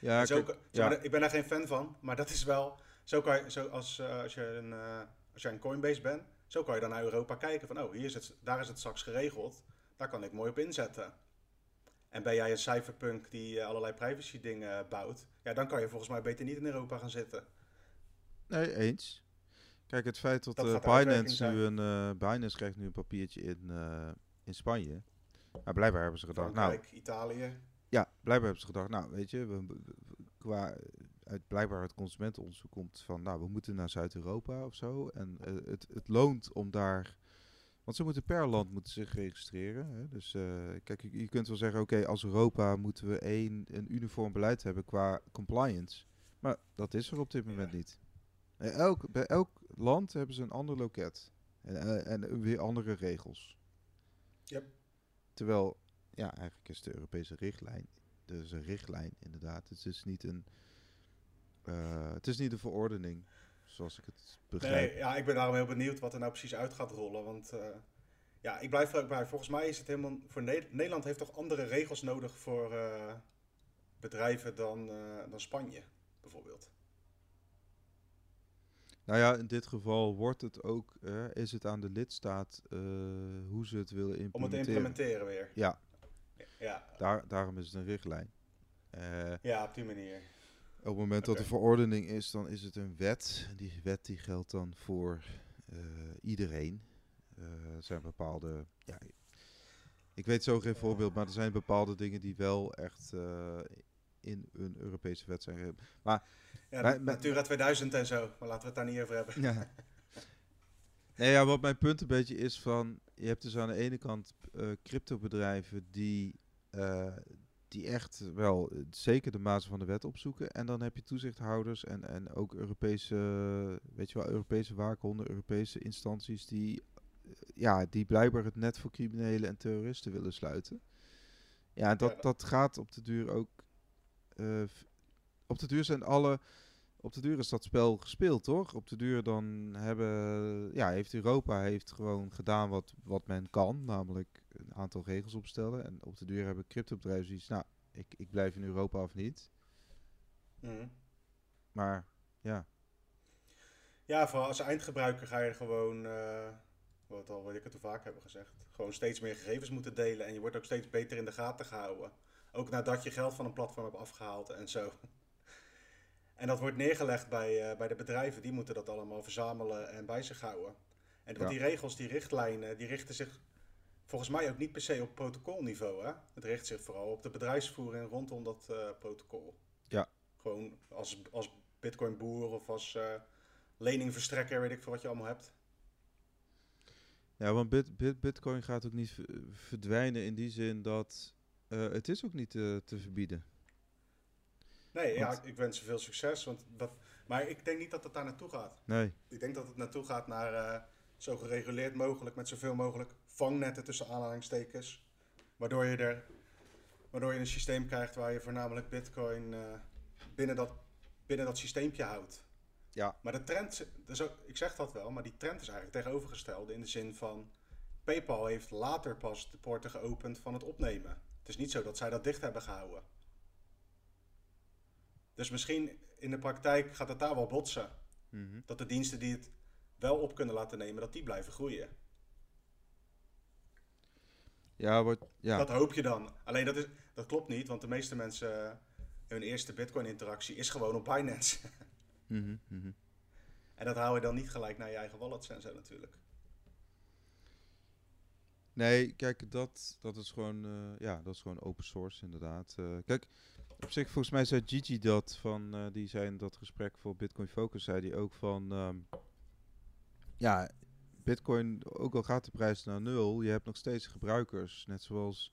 S1: Ja,
S2: zo, ja. ik ben daar geen fan van, maar dat is wel. Zo kan je, zo als, uh, als, je een, uh, als je een Coinbase bent, zo kan je dan naar Europa kijken van, oh, hier is het, daar is het straks geregeld, daar kan ik mooi op inzetten. En ben jij een cypherpunk die uh, allerlei privacy dingen bouwt, ja, dan kan je volgens mij beter niet in Europa gaan zitten.
S1: Nee, eens. Kijk, het feit dat, dat uh, Binance nu een uh, Binance krijgt nu een papiertje in, uh, in Spanje. Maar blijkbaar hebben ze gedacht,
S2: Frankrijk,
S1: nou,
S2: Italië.
S1: Ja, blijkbaar hebben ze gedacht, nou, weet je, we, we, qua uit blijkbaar het consumentenonderzoek komt van, nou, we moeten naar Zuid-Europa of zo. En het, het loont om daar, want ze moeten per land moeten zich registreren. Hè? Dus kijk, je, je, kunt wel zeggen, oké, okay, als Europa moeten we één een uniform beleid hebben qua compliance. Maar dat is er op dit moment ja. niet. Elk, bij elk land hebben ze een ander loket. En, en, en weer andere regels.
S2: Yep.
S1: Terwijl, ja, eigenlijk is de Europese richtlijn, dus een richtlijn inderdaad. Het is niet een, uh, het is niet een verordening, zoals ik het begrijp.
S2: Nee, ja, ik ben daarom heel benieuwd wat er nou precies uit gaat rollen, want... Uh, ja, ik blijf er ook bij. Volgens mij is het helemaal. Voor Nederland heeft toch andere regels nodig voor uh, bedrijven dan, dan Spanje, bijvoorbeeld.
S1: Nou ja, in dit geval wordt het ook, is het aan de lidstaat hoe ze het willen implementeren.
S2: Om het te implementeren weer.
S1: Ja.
S2: Ja.
S1: Daar, daarom is het een richtlijn.
S2: ja, op die manier.
S1: Op het moment okay. dat de verordening is, dan is het een wet. Die wet die geldt dan voor iedereen. er zijn bepaalde, ja, ik weet zo geen voorbeeld, maar er zijn bepaalde dingen die wel echt in een Europese wet zijn. Maar,
S2: ja, Natura 2000 en zo, maar laten we het daar niet over hebben.
S1: Ja. nee, ja, wat mijn punt een beetje is van, je hebt dus aan de ene kant uh, cryptobedrijven die, uh, die echt wel zeker de mazen van de wet opzoeken. En dan heb je toezichthouders en, en ook Europese, weet je wel, Europese waakhonden, Europese instanties die ja, die blijkbaar het net voor criminelen en terroristen willen sluiten. Ja, dat, dat gaat op de duur ook. Uh, op de duur zijn alle. Op de duur is dat spel gespeeld, toch? Op de duur dan hebben. Ja, heeft Europa heeft gewoon gedaan wat, wat men kan. Namelijk een aantal regels opstellen. En op de duur hebben cryptobedrijven zoiets. Nou, ik, ik blijf in Europa of niet.
S2: Mm.
S1: Maar ja.
S2: Ja, voor als eindgebruiker ga je gewoon. Uh wat, al, wat ik het te vaak heb gezegd. Gewoon steeds meer gegevens moeten delen. En je wordt ook steeds beter in de gaten gehouden. Ook nadat je geld van een platform hebt afgehaald en zo. En dat wordt neergelegd bij, uh, bij de bedrijven. Die moeten dat allemaal verzamelen en bij zich houden. En ja. die regels, die richtlijnen, die richten zich volgens mij ook niet per se op protocolniveau. Hè? Het richt zich vooral op de bedrijfsvoering rondom dat uh, protocol.
S1: Ja.
S2: Gewoon als, als bitcoin boer of als uh, leningverstrekker, weet ik veel wat je allemaal hebt.
S1: Ja, want bit, bit, Bitcoin gaat ook niet verdwijnen in die zin dat uh, het is ook niet te, te verbieden.
S2: Nee, want, ja, ik wens ze veel succes. Want dat, maar ik denk niet dat het daar naartoe gaat.
S1: Nee.
S2: Ik denk dat het naartoe gaat naar uh, zo gereguleerd mogelijk, met zoveel mogelijk vangnetten tussen aanhalingstekens. Waardoor je er waardoor je een systeem krijgt waar je voornamelijk Bitcoin uh, binnen, dat, binnen dat systeempje houdt.
S1: Ja.
S2: Maar de trend, dus ook, ik zeg dat wel, maar die trend is eigenlijk tegenovergestelde in de zin van PayPal heeft later pas de poorten geopend van het opnemen. Het is niet zo dat zij dat dicht hebben gehouden. Dus misschien in de praktijk gaat het daar wel botsen.
S1: Mm -hmm.
S2: Dat de diensten die het wel op kunnen laten nemen, dat die blijven groeien.
S1: Ja, wordt, ja.
S2: Dat hoop je dan. Alleen dat, is, dat klopt niet, want de meeste mensen, hun eerste Bitcoin-interactie is gewoon op Binance.
S1: Mm -hmm.
S2: En dat hou je dan niet gelijk naar je eigen wallets en zo natuurlijk.
S1: Nee, kijk, dat, dat, is gewoon, uh, ja, dat is gewoon open source inderdaad. Uh, kijk, op zich volgens mij zei Gigi dat van, uh, die zei in dat gesprek voor Bitcoin Focus, zei die ook van, um, ja, Bitcoin, ook al gaat de prijs naar nul, je hebt nog steeds gebruikers. Net zoals,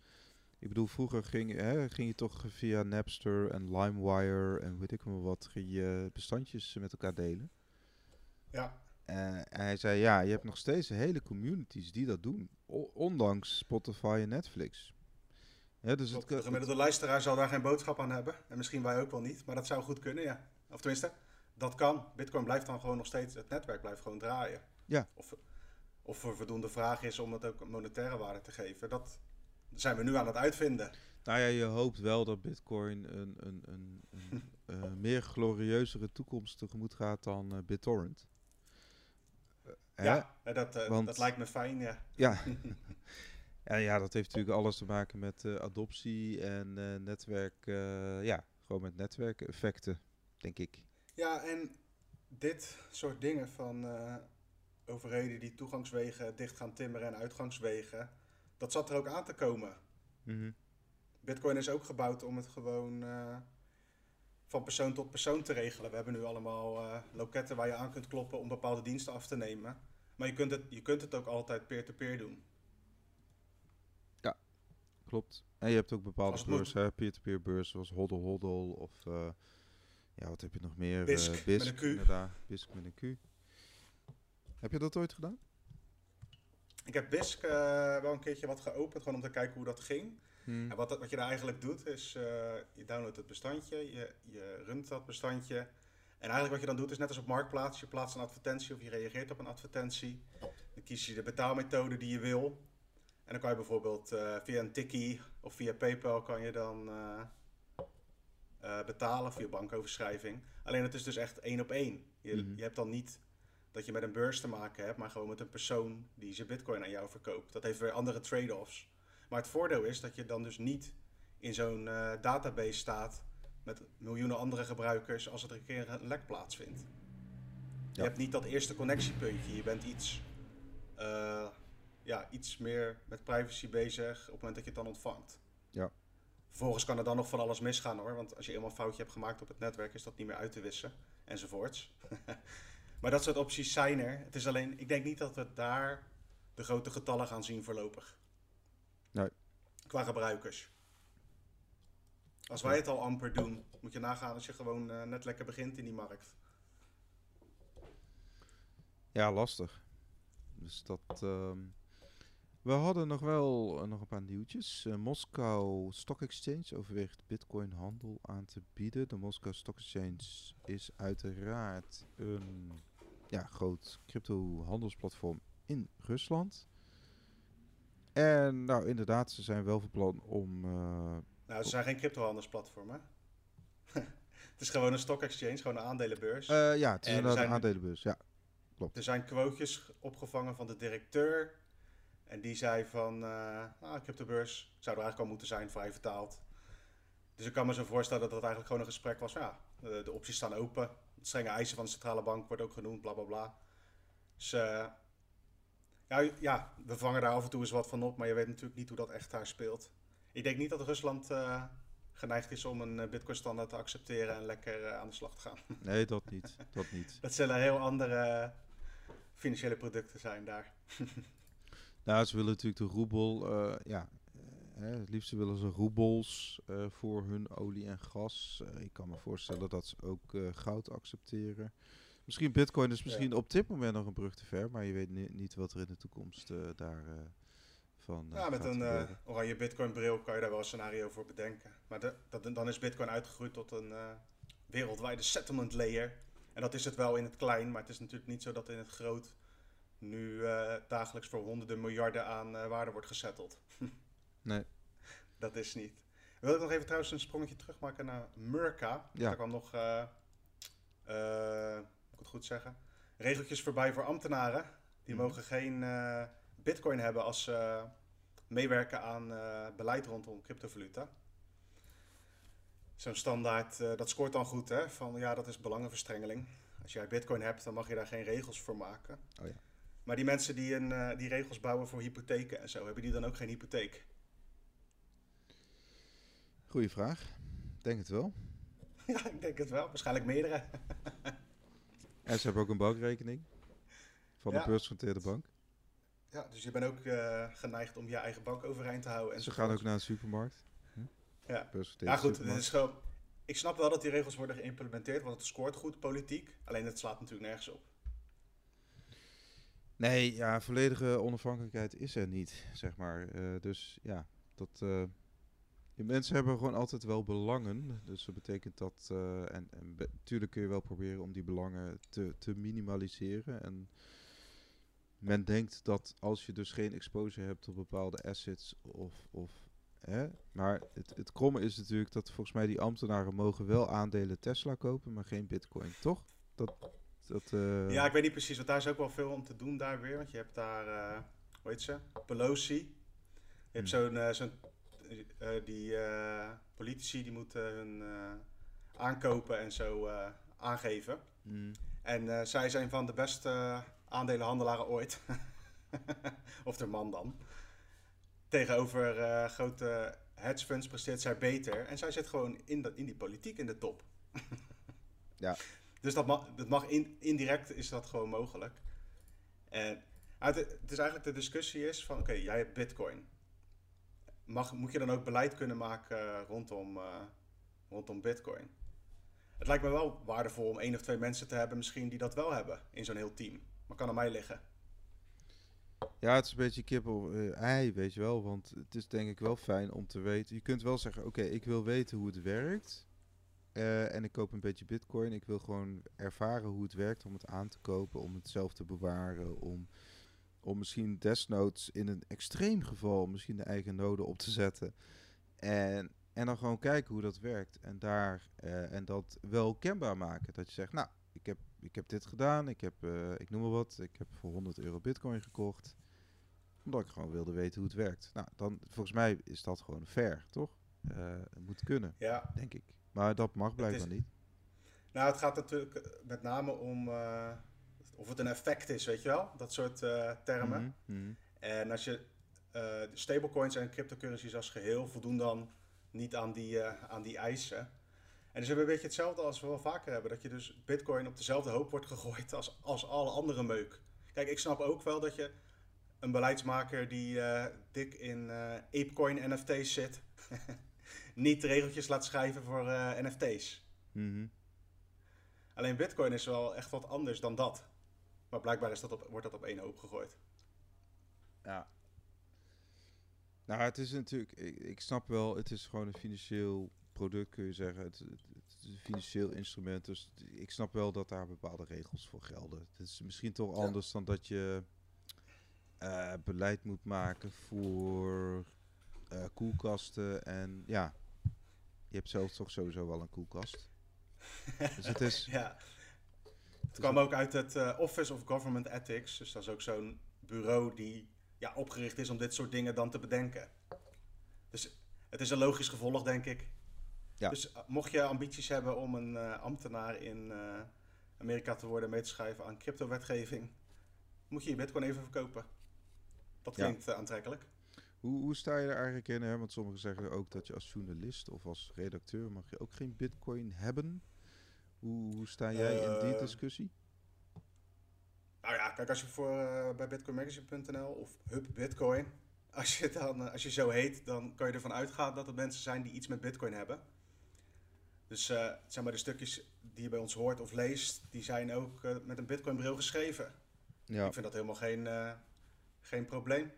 S1: ik bedoel, vroeger ging, hè, ging je toch via Napster en LimeWire en weet ik maar wat, ging je bestandjes met elkaar delen.
S2: Ja.
S1: Uh, en hij zei, ja, je hebt nog steeds hele communities die dat doen, ondanks Spotify en Netflix.
S2: Ja, dus het, de gemiddelde luisteraar zal daar geen boodschap aan hebben. En misschien wij ook wel niet, maar dat zou goed kunnen, ja. Of tenminste, dat kan. Bitcoin blijft dan gewoon nog steeds, het netwerk blijft gewoon draaien.
S1: Ja.
S2: Of, of er voldoende vraag is om het ook een monetaire waarde te geven, dat zijn we nu aan het uitvinden.
S1: Nou ja, je hoopt wel dat Bitcoin een, een, een, een uh, meer glorieuzere toekomst tegemoet gaat dan uh, BitTorrent.
S2: Uh, ja, dat, Want, dat lijkt me fijn, ja.
S1: Ja. ja, ja, dat heeft natuurlijk alles te maken met adoptie en netwerk, ja, gewoon met netwerkeffecten, denk ik.
S2: Ja, en dit soort dingen van overheden die toegangswegen dicht gaan timmeren en uitgangswegen, dat zat er ook aan te komen.
S1: Mm -hmm.
S2: Bitcoin is ook gebouwd om het gewoon uh, van persoon tot persoon te regelen. We hebben nu allemaal uh, loketten waar je aan kunt kloppen om bepaalde diensten af te nemen. Maar je kunt het, je kunt het ook altijd peer-to-peer -peer doen.
S1: Klopt. En je hebt ook bepaalde beurzen, peer-to-peer beurzen zoals Hoddle Hoddle of uh, ja, wat heb je nog meer?
S2: Bisk,
S1: Bisk
S2: met een Q.
S1: Inderdaad, Bisk met een Q. Heb je dat ooit gedaan?
S2: Ik heb BISC uh, wel een keertje wat geopend, gewoon om te kijken hoe dat ging. Hmm. En wat, wat je daar eigenlijk doet, is uh, je downloadt het bestandje, je, je runt dat bestandje. En eigenlijk wat je dan doet, is net als op Marktplaats, je plaatst een advertentie of je reageert op een advertentie. Dan kies je de betaalmethode die je wil. En dan kan je bijvoorbeeld uh, via een tikkie of via PayPal kan je dan betalen via bankoverschrijving. Alleen het is dus echt één op één. Je, mhm. je hebt dan niet dat je met een beurs te maken hebt, maar gewoon met een persoon die zijn bitcoin aan jou verkoopt. Dat heeft weer andere trade-offs. Maar het voordeel is dat je dan dus niet in zo'n uh, database staat met miljoenen andere gebruikers als er een keer een lek plaatsvindt. Je hebt niet dat eerste connectiepuntje. Je bent iets, uh, ja, iets meer met privacy bezig op het moment dat je het dan ontvangt.
S1: Ja.
S2: Vervolgens kan er dan nog van alles misgaan hoor. Want als je eenmaal een foutje hebt gemaakt op het netwerk, is dat niet meer uit te wissen. Enzovoorts. Maar dat soort opties zijn er. Het is alleen, ik denk niet dat we daar de grote getallen gaan zien voorlopig.
S1: Nee.
S2: Qua gebruikers. Als wij het al amper doen, moet je nagaan als je gewoon uh, net lekker begint in die markt.
S1: Ja, lastig. Dus dat. Uh, we hadden nog wel uh, nog een paar nieuwtjes. Uh, Moskou Stock Exchange overweegt Bitcoin handel aan te bieden. De Moskou Stock Exchange is uiteraard een ja, groot crypto-handelsplatform in Rusland. En nou, inderdaad, ze zijn wel van plan om. Uh,
S2: nou, ze zijn geen crypto-handelsplatform, hè? het is gewoon een stock exchange, gewoon een aandelenbeurs.
S1: Ja, het is een aandelenbeurs, ja. Klopt.
S2: Er zijn quotejes opgevangen van de directeur. En die zei van, uh, ah, cryptobeurs zou er eigenlijk al moeten zijn, vrij vertaald. Dus ik kan me zo voorstellen dat dat eigenlijk gewoon een gesprek was. Ja, de, de opties staan open strenge eisen van de centrale bank wordt ook genoemd, bla bla bla. Dus uh, ja, ja, we vangen daar af en toe eens wat van op, maar je weet natuurlijk niet hoe dat echt daar speelt. Ik denk niet dat Rusland uh, geneigd is om een eh, Bitcoin-standaard te accepteren en lekker aan de slag te gaan.
S1: Nee, dat niet. Dat, niet.
S2: dat zullen heel andere financiële producten zijn daar.
S1: nou, ze willen natuurlijk de roebel, ja, het liefst willen ze roebels uh, voor hun olie en gas. Uh, ik kan me voorstellen dat ze ook goud accepteren. Misschien bitcoin is misschien op dit moment nog een brug te ver, maar je weet ni niet wat er in de toekomst daar van
S2: Ja, met een oranje bitcoin bril kan je daar wel een scenario voor bedenken. Maar de, dat, dan is bitcoin uitgegroeid tot een wereldwijde settlement layer. En dat is het wel in het klein, maar het is natuurlijk niet zo dat in het groot nu dagelijks voor honderden miljarden aan waarde wordt gesetteld.
S1: Nee.
S2: Dat is niet. Wil ik nog even trouwens een sprongetje terugmaken naar Murka. Ja. Daar kwam nog, uh, moet ik het goed zeggen, regeltjes voorbij voor ambtenaren. Die mhm. mogen geen uh, bitcoin hebben als ze meewerken aan beleid rondom cryptovaluta. Zo'n standaard, dat scoort dan goed hè, van ja dat is belangenverstrengeling. Als jij bitcoin hebt dan mag je daar geen regels voor maken.
S1: Oh ja.
S2: Maar die mensen die, een, die regels bouwen voor hypotheken en zo, hebben die dan ook geen hypotheek?
S1: Goeie vraag. Denk het wel.
S2: Ja, ik denk het wel. Waarschijnlijk meerdere.
S1: en ze hebben ook een bankrekening van de beursgenoteerde bank.
S2: Ja, dus je bent ook uh, geneigd om je eigen bank overeind te houden. En
S1: ze gaan ook naar een supermarkt.
S2: Hm? Ja. ja, goed. Het is gewoon, ik snap wel dat die regels worden geïmplementeerd, want het scoort goed politiek. Alleen het slaat natuurlijk nergens op.
S1: Nee, ja, volledige onafhankelijkheid is er niet, zeg maar. Uh, dus ja, dat... Die mensen hebben gewoon altijd wel belangen. Dus dat betekent dat. Uh, en, en natuurlijk kun je wel proberen om die belangen te, te minimaliseren. En men denkt dat als je dus geen exposure hebt op bepaalde assets of. of hè, maar het, het kromme is natuurlijk dat volgens mij die ambtenaren mogen wel aandelen Tesla kopen, maar geen bitcoin, toch? Dat, dat, uh...
S2: Ja, ik weet niet precies, want daar is ook wel veel om te doen daar weer. Want je hebt daar, uh, hoe heet ze? Pelosi. Je hebt hmm. zo'n zo'n uh, die politici die moeten hun aankopen en zo aangeven. Mm. En zij zijn van de beste aandelenhandelaren ooit. of de man dan. Tegenover grote hedge funds presteert zij beter. En zij zit gewoon in, de, in die politiek in de top.
S1: ja.
S2: Dus dat mag, dat mag in, indirect is dat gewoon mogelijk. En het, het is eigenlijk de discussie is van oké, jij hebt bitcoin mag, moet je dan ook beleid kunnen maken eh, rondom, uh, rondom Bitcoin. Het lijkt me wel waardevol om één of twee mensen te hebben, misschien die dat wel hebben in zo'n heel team. Maar kan aan mij liggen.
S1: Ja, het is een beetje kip of eh, ei, weet je wel. Want het is denk ik wel fijn om te weten. Je kunt wel zeggen, oké, ik wil weten hoe het werkt. Eh, en ik koop een beetje bitcoin. Ik wil gewoon ervaren hoe het werkt om het aan te kopen. Om het zelf te bewaren. Om, om misschien desnoods in een extreem geval misschien de eigen node op te zetten. En, en dan gewoon kijken hoe dat werkt. En, daar, eh, en dat wel kenbaar maken. Dat je zegt, nou, ik heb, ik heb dit gedaan. Ik heb, eh, ik noem maar wat. Ik heb voor 100 euro bitcoin gekocht omdat ik gewoon wilde weten hoe het werkt. Nou, dan volgens mij is dat gewoon fair, toch? Het moet kunnen,
S2: Ja,
S1: denk ik. Maar dat mag blijkbaar
S2: is-
S1: niet.
S2: nou het gaat natuurlijk eh, met name om eh, of het een effect is, weet je wel? Dat soort eh, termen.
S1: Mhm, mhm.
S2: En als je de stablecoins en cryptocurrencies als geheel voldoen dan niet aan die, aan die eisen. En dus hebben we een beetje hetzelfde als we wel vaker hebben. Dat je dus bitcoin op dezelfde hoop wordt gegooid als, als alle andere meuk. Kijk, ik snap ook wel dat je een beleidsmaker die dik in Apecoin NFT's zit, niet regeltjes laat schrijven voor eh, NFT's.
S1: Mhm.
S2: Alleen bitcoin is wel echt wat anders dan dat. Maar blijkbaar is dat op, wordt dat op één hoop gegooid.
S1: Ja. Nou, het is natuurlijk, ik, ik snap wel, het is gewoon een financieel product, kun je zeggen. Het, het, het is een financieel instrument, dus ik snap wel dat daar bepaalde regels voor gelden. Het is misschien toch
S2: Ja.
S1: anders dan dat je eh, beleid moet maken voor eh, koelkasten en ja, je hebt zelf toch sowieso wel een koelkast. Dus het is,
S2: Ja. Het kwam ook uit het eh, Office of Government Ethics. Dus dat is ook zo'n bureau die ja, opgericht is om dit soort dingen dan te bedenken. Dus het is een logisch gevolg, denk ik.
S1: Ja.
S2: Dus eh, mocht je ambities hebben om een eh, ambtenaar in Amerika te worden, mee te schrijven aan cryptowetgeving, moet je je bitcoin even verkopen. Dat klinkt aantrekkelijk.
S1: Hoe, hoe sta je er eigenlijk in? Hè? Want sommigen zeggen ook dat je als journalist of als redacteur mag je ook geen bitcoin hebben. Hoe, hoe sta jij in die
S2: Eh,
S1: discussie?
S2: Nou ja, kijk, als je voor, eh, bij bitcoinmagazine.nl of Hub Bitcoin, als je, dan, eh, als je zo heet, dan kan je ervan uitgaan dat het mensen zijn die iets met bitcoin hebben. Dus zeg maar de stukjes die je bij ons hoort of leest, die zijn ook met een bitcoin bril geschreven.
S1: Ja,
S2: Ik vind dat helemaal geen, geen probleem.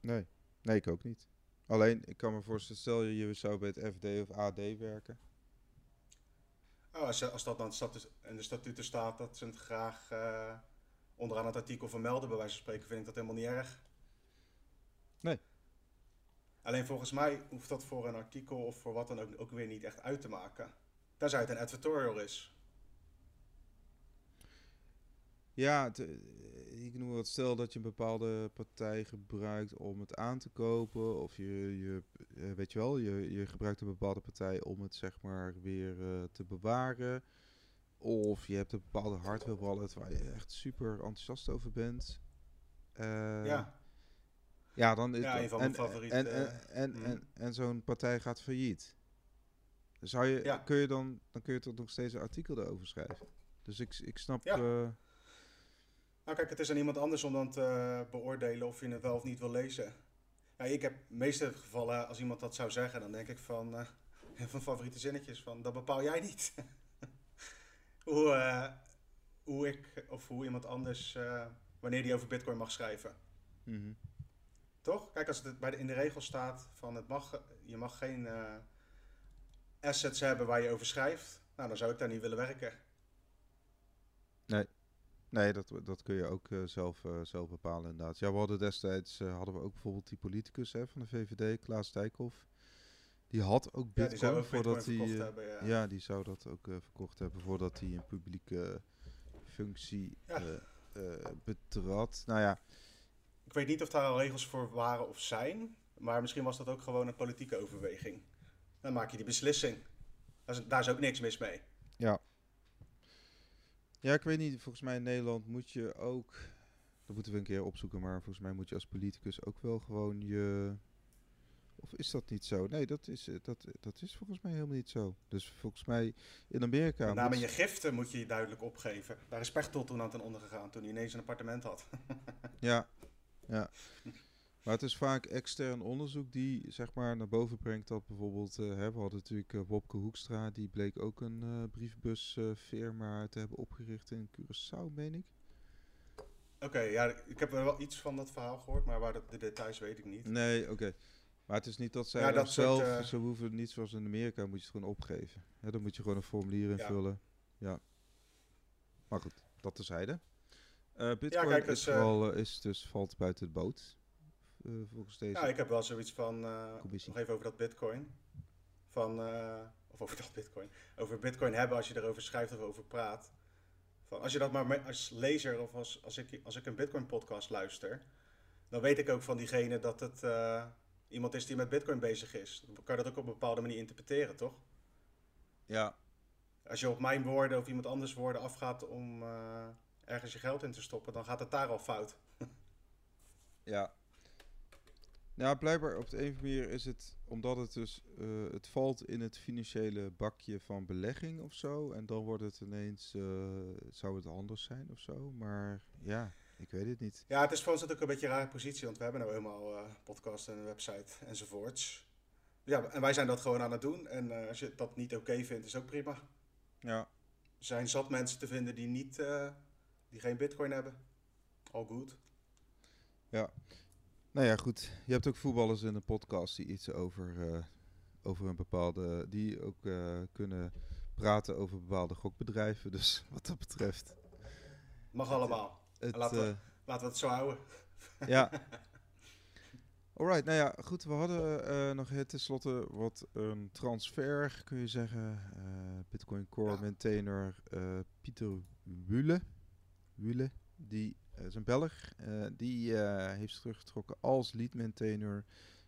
S1: nee. Nee, ik ook niet. Alleen, ik kan me voorstellen, stel je, je zou bij het FD of AD werken.
S2: Oh, als, als dat dan in de statuten staat dat ze het graag eh, onderaan het artikel vermelden, bij wijze van spreken, vind ik dat helemaal niet erg.
S1: Nee.
S2: Alleen volgens mij hoeft dat voor een artikel of voor wat dan ook, ook weer niet echt uit te maken. Tenzij het een advertorial is.
S1: Ja, het, eh, ik noem wat. Stel dat je een bepaalde partij gebruikt om het aan te kopen. Of je, je eh, weet je wel, je, je gebruikt een bepaalde partij om het zeg maar weer eh, te bewaren. Of je hebt een bepaalde hardware wallet waar je echt super enthousiast over bent.
S2: Ja,
S1: ja, dan is
S2: Ja, een van mijn favoriete,
S1: En, en, en,
S2: mm.
S1: en, en zo'n partij gaat failliet. Zou je,
S2: Ja.
S1: kun je dan, dan kun je toch nog steeds een artikel erover schrijven. Dus ik, ik snap.
S2: Ja. Nou kijk, het is aan iemand anders om dan te beoordelen of je het wel of niet wil lezen. Ja, ik heb meeste gevallen, als iemand dat zou zeggen, dan denk ik van, eh, van favoriete zinnetjes van, dat bepaal jij niet. hoe, eh, hoe ik of hoe iemand anders, eh, wanneer die over bitcoin mag schrijven.
S1: mhm.
S2: Toch? Kijk, als het bij de, in de regel staat van het mag, je mag geen eh, assets hebben waar je over schrijft, nou dan zou ik daar niet willen werken.
S1: Nee, dat, dat kun je ook eh, zelf, eh, zelf bepalen inderdaad. Ja, we hadden destijds eh, hadden we ook bijvoorbeeld die politicus hè, van de VVD, Klaas Dijkhoff. Die had ook
S2: Ja, die
S1: bitcoin
S2: ook
S1: voordat
S2: bitcoin
S1: hij...
S2: Ja.
S1: ja, die zou dat ook verkocht hebben voordat hij een publieke functie
S2: Ja.
S1: betrad. Nou ja,
S2: Ik weet niet of daar al regels voor waren of zijn, maar misschien was dat ook gewoon een politieke overweging. Dan maak je die beslissing. Daar is, daar is ook niks mis mee.
S1: Ja, ik weet niet. Volgens mij in Nederland moet je ook. Dat moeten we een keer opzoeken. Maar volgens mij moet je als politicus ook wel gewoon je. Of is dat niet zo? Nee, dat is, eh, dat, dat is volgens mij helemaal niet zo. Dus volgens mij in Amerika.
S2: Met name
S1: moet-
S2: je giften moet je je duidelijk opgeven. Daar is Pechtold toen aan ten onder gegaan, toen hij ineens een appartement had.
S1: Ja, ja. Maar het is vaak extern onderzoek die zeg maar naar boven brengt dat bijvoorbeeld, eh, hè, we hadden natuurlijk eh, Wopke Hoekstra, die bleek ook een eh brievenbusfirma te hebben opgericht in Curaçao, meen ik.
S2: Oké, ja, ik heb wel iets van dat verhaal gehoord, maar waar de, de details weet ik niet.
S1: Nee, oké. Maar het is niet dat zij
S2: Ja,
S1: dat
S2: soort,
S1: zelf, ze hoeven niet zoals in Amerika, moet je het gewoon opgeven. Ja, dan moet je gewoon een formulier invullen. Ja. Maar goed, dat terzijde. Bitcoin
S2: kijk,
S1: is,
S2: dus,
S1: vooral, is dus valt buiten het boot. Eh, volgens deze.
S2: Ja, ik heb wel zoiets van, eh,
S1: Commissie.
S2: nog even over dat bitcoin. Van, eh, of over dat bitcoin. Over bitcoin hebben als je erover schrijft of over praat. Van, als je dat maar als lezer of als, als, ik, als ik een bitcoin podcast luister. Dan weet ik ook van diegene dat het iemand is die met bitcoin bezig is. Dan kan je dat ook op een bepaalde manier interpreteren, toch?
S1: Ja,
S2: Als je op mijn woorden of iemand anders woorden afgaat om ergens je geld in te stoppen, dan gaat het daar al fout.
S1: ja. Nou, blijkbaar op de een of andere manier is het, omdat het dus, eh, het valt in het financiële bakje van belegging of zo. En dan wordt het ineens, eh, zou het anders zijn of zo. Maar ja, ik weet het niet.
S2: Ja, het is voor ons natuurlijk een beetje een rare positie, want we hebben nou helemaal eh podcast en een website enzovoorts. Ja, en wij zijn dat gewoon aan het doen. En als je dat niet oké vindt, is ook prima.
S1: Ja,
S2: Er zijn zat mensen te vinden die, niet, die geen bitcoin hebben. All good.
S1: Nou ja, goed. Je hebt ook voetballers in een podcast die iets over, eh, over een bepaalde. die ook eh, kunnen praten over bepaalde gokbedrijven. Dus wat dat betreft.
S2: Mag allemaal.
S1: Het,
S2: Laten we-
S1: eh,
S2: Laten we het zo houden.
S1: ja. Alright, nou ja, goed. We hadden eh, nog het tenslotte wat een transfer, kun je zeggen. Eh, Bitcoin Core
S2: Ja.
S1: maintainer eh, Pieter Wule. Wule, die eh, is een Belg. eh, die eh, heeft zich teruggetrokken als lead maintainer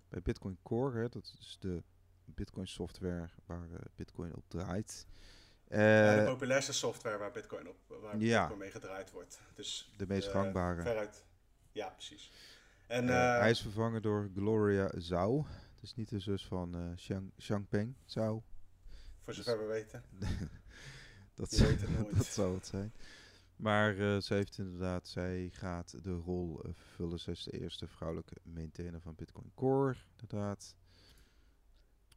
S1: bij Bitcoin Core. Hè, dat is de Bitcoin software waar eh, Bitcoin op draait.
S2: Ja, de
S1: Eh,
S2: populairste software waar bitcoin, op, waar
S1: Ja.
S2: bitcoin mee gedraaid wordt. Dus
S1: de meest
S2: eh,
S1: gangbare.
S2: Veruit. Ja, precies. En
S1: Eh,
S2: eh,
S1: hij is vervangen door Gloria Zhao. Het is niet de zus van eh Xiang, Xiangpeng Zhao.
S2: voor zover we weten.
S1: Dat, zou- dat zou het zijn. Maar eh, zij heeft inderdaad, zij gaat de rol eh, vervullen. Zij is de eerste vrouwelijke maintainer van Bitcoin Core, inderdaad.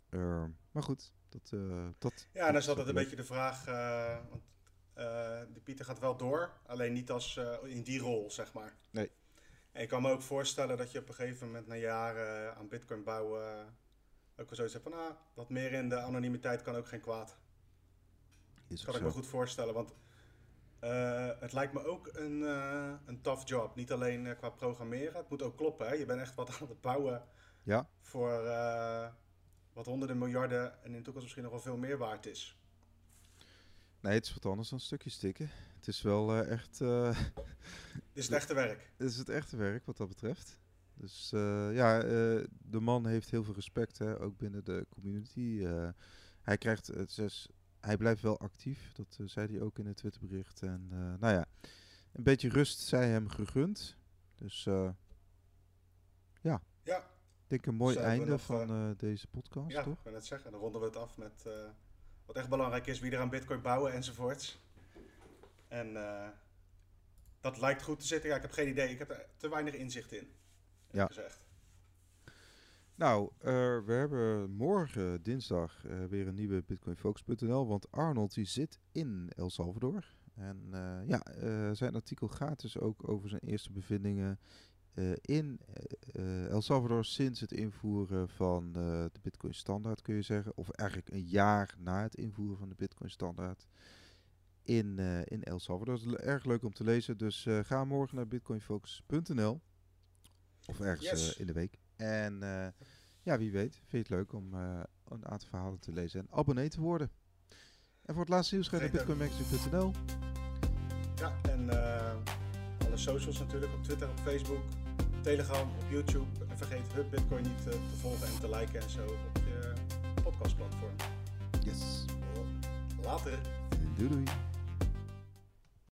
S1: Ehm, maar goed, dat... eh dat
S2: Ja, dan
S1: dat
S2: is altijd een
S1: leuk.
S2: beetje de vraag, want de Pieter gaat wel door, alleen niet als in die rol, zeg maar.
S1: Nee.
S2: En ik kan me ook voorstellen dat je op een gegeven moment na jaren aan bitcoin bouwen ook wel zoiets hebt van, ah, wat meer in de anonimiteit kan ook geen kwaad.
S1: Is
S2: kan
S1: ook
S2: ik me goed voorstellen, want eh, het lijkt me ook een, eh, een tough job. Niet alleen eh, qua programmeren, het moet ook kloppen. Hè? Je bent echt wat aan het bouwen
S1: Ja,
S2: voor wat honderden miljarden en in de toekomst misschien nog wel veel meer waard is.
S1: nee, het is wat anders dan stukjes tikken. Het is wel echt...
S2: is het echte werk.
S1: Het is het echte werk wat dat betreft. Dus ja, de man heeft heel veel respect, hè, ook binnen de community. Hij krijgt, het zes, hij blijft wel actief, dat eh, zei hij ook in het Twitterbericht. En eh, nou ja, een beetje rust zij hem gegund. Dus eh,
S2: Ja,
S1: ik denk een mooi einde
S2: nog,
S1: van deze podcast,
S2: ja
S1: toch?
S2: ik wil net zeggen. Dan ronden we het af met wat echt belangrijk is, wie er aan bitcoin bouwen enzovoorts. En dat lijkt goed te zitten. Ja, ik heb geen idee. Ik heb er te weinig inzicht in.
S1: Ja.
S2: Ja. Gezegd.
S1: Nou, eh, we hebben morgen dinsdag eh, weer een nieuwe bitcoinfocus.nl, want Arnold die zit in El Salvador. En eh, ja, zijn artikel gaat dus ook over zijn eerste bevindingen in El Salvador sinds het invoeren van de Bitcoin standaard, kun je zeggen. Of eigenlijk een jaar na het invoeren van de Bitcoin standaard in, in El Salvador. Dat is erg leuk om te lezen, dus ga morgen naar bitcoinfocus.nl. Of ergens
S2: Yes.
S1: in de week. En eh, ja, wie weet, vind je het leuk om eh, een aantal verhalen te lezen en abonnee te worden. En voor het laatste nieuws ga je naar bitcoinmagazine.nl.
S2: Ja, en eh, alle socials natuurlijk. Op Twitter, op Facebook, Telegram, op YouTube. En vergeet Hub Bitcoin niet te volgen en te liken en zo op je podcastplatform.
S1: Yes.
S2: Later.
S1: Doei doei.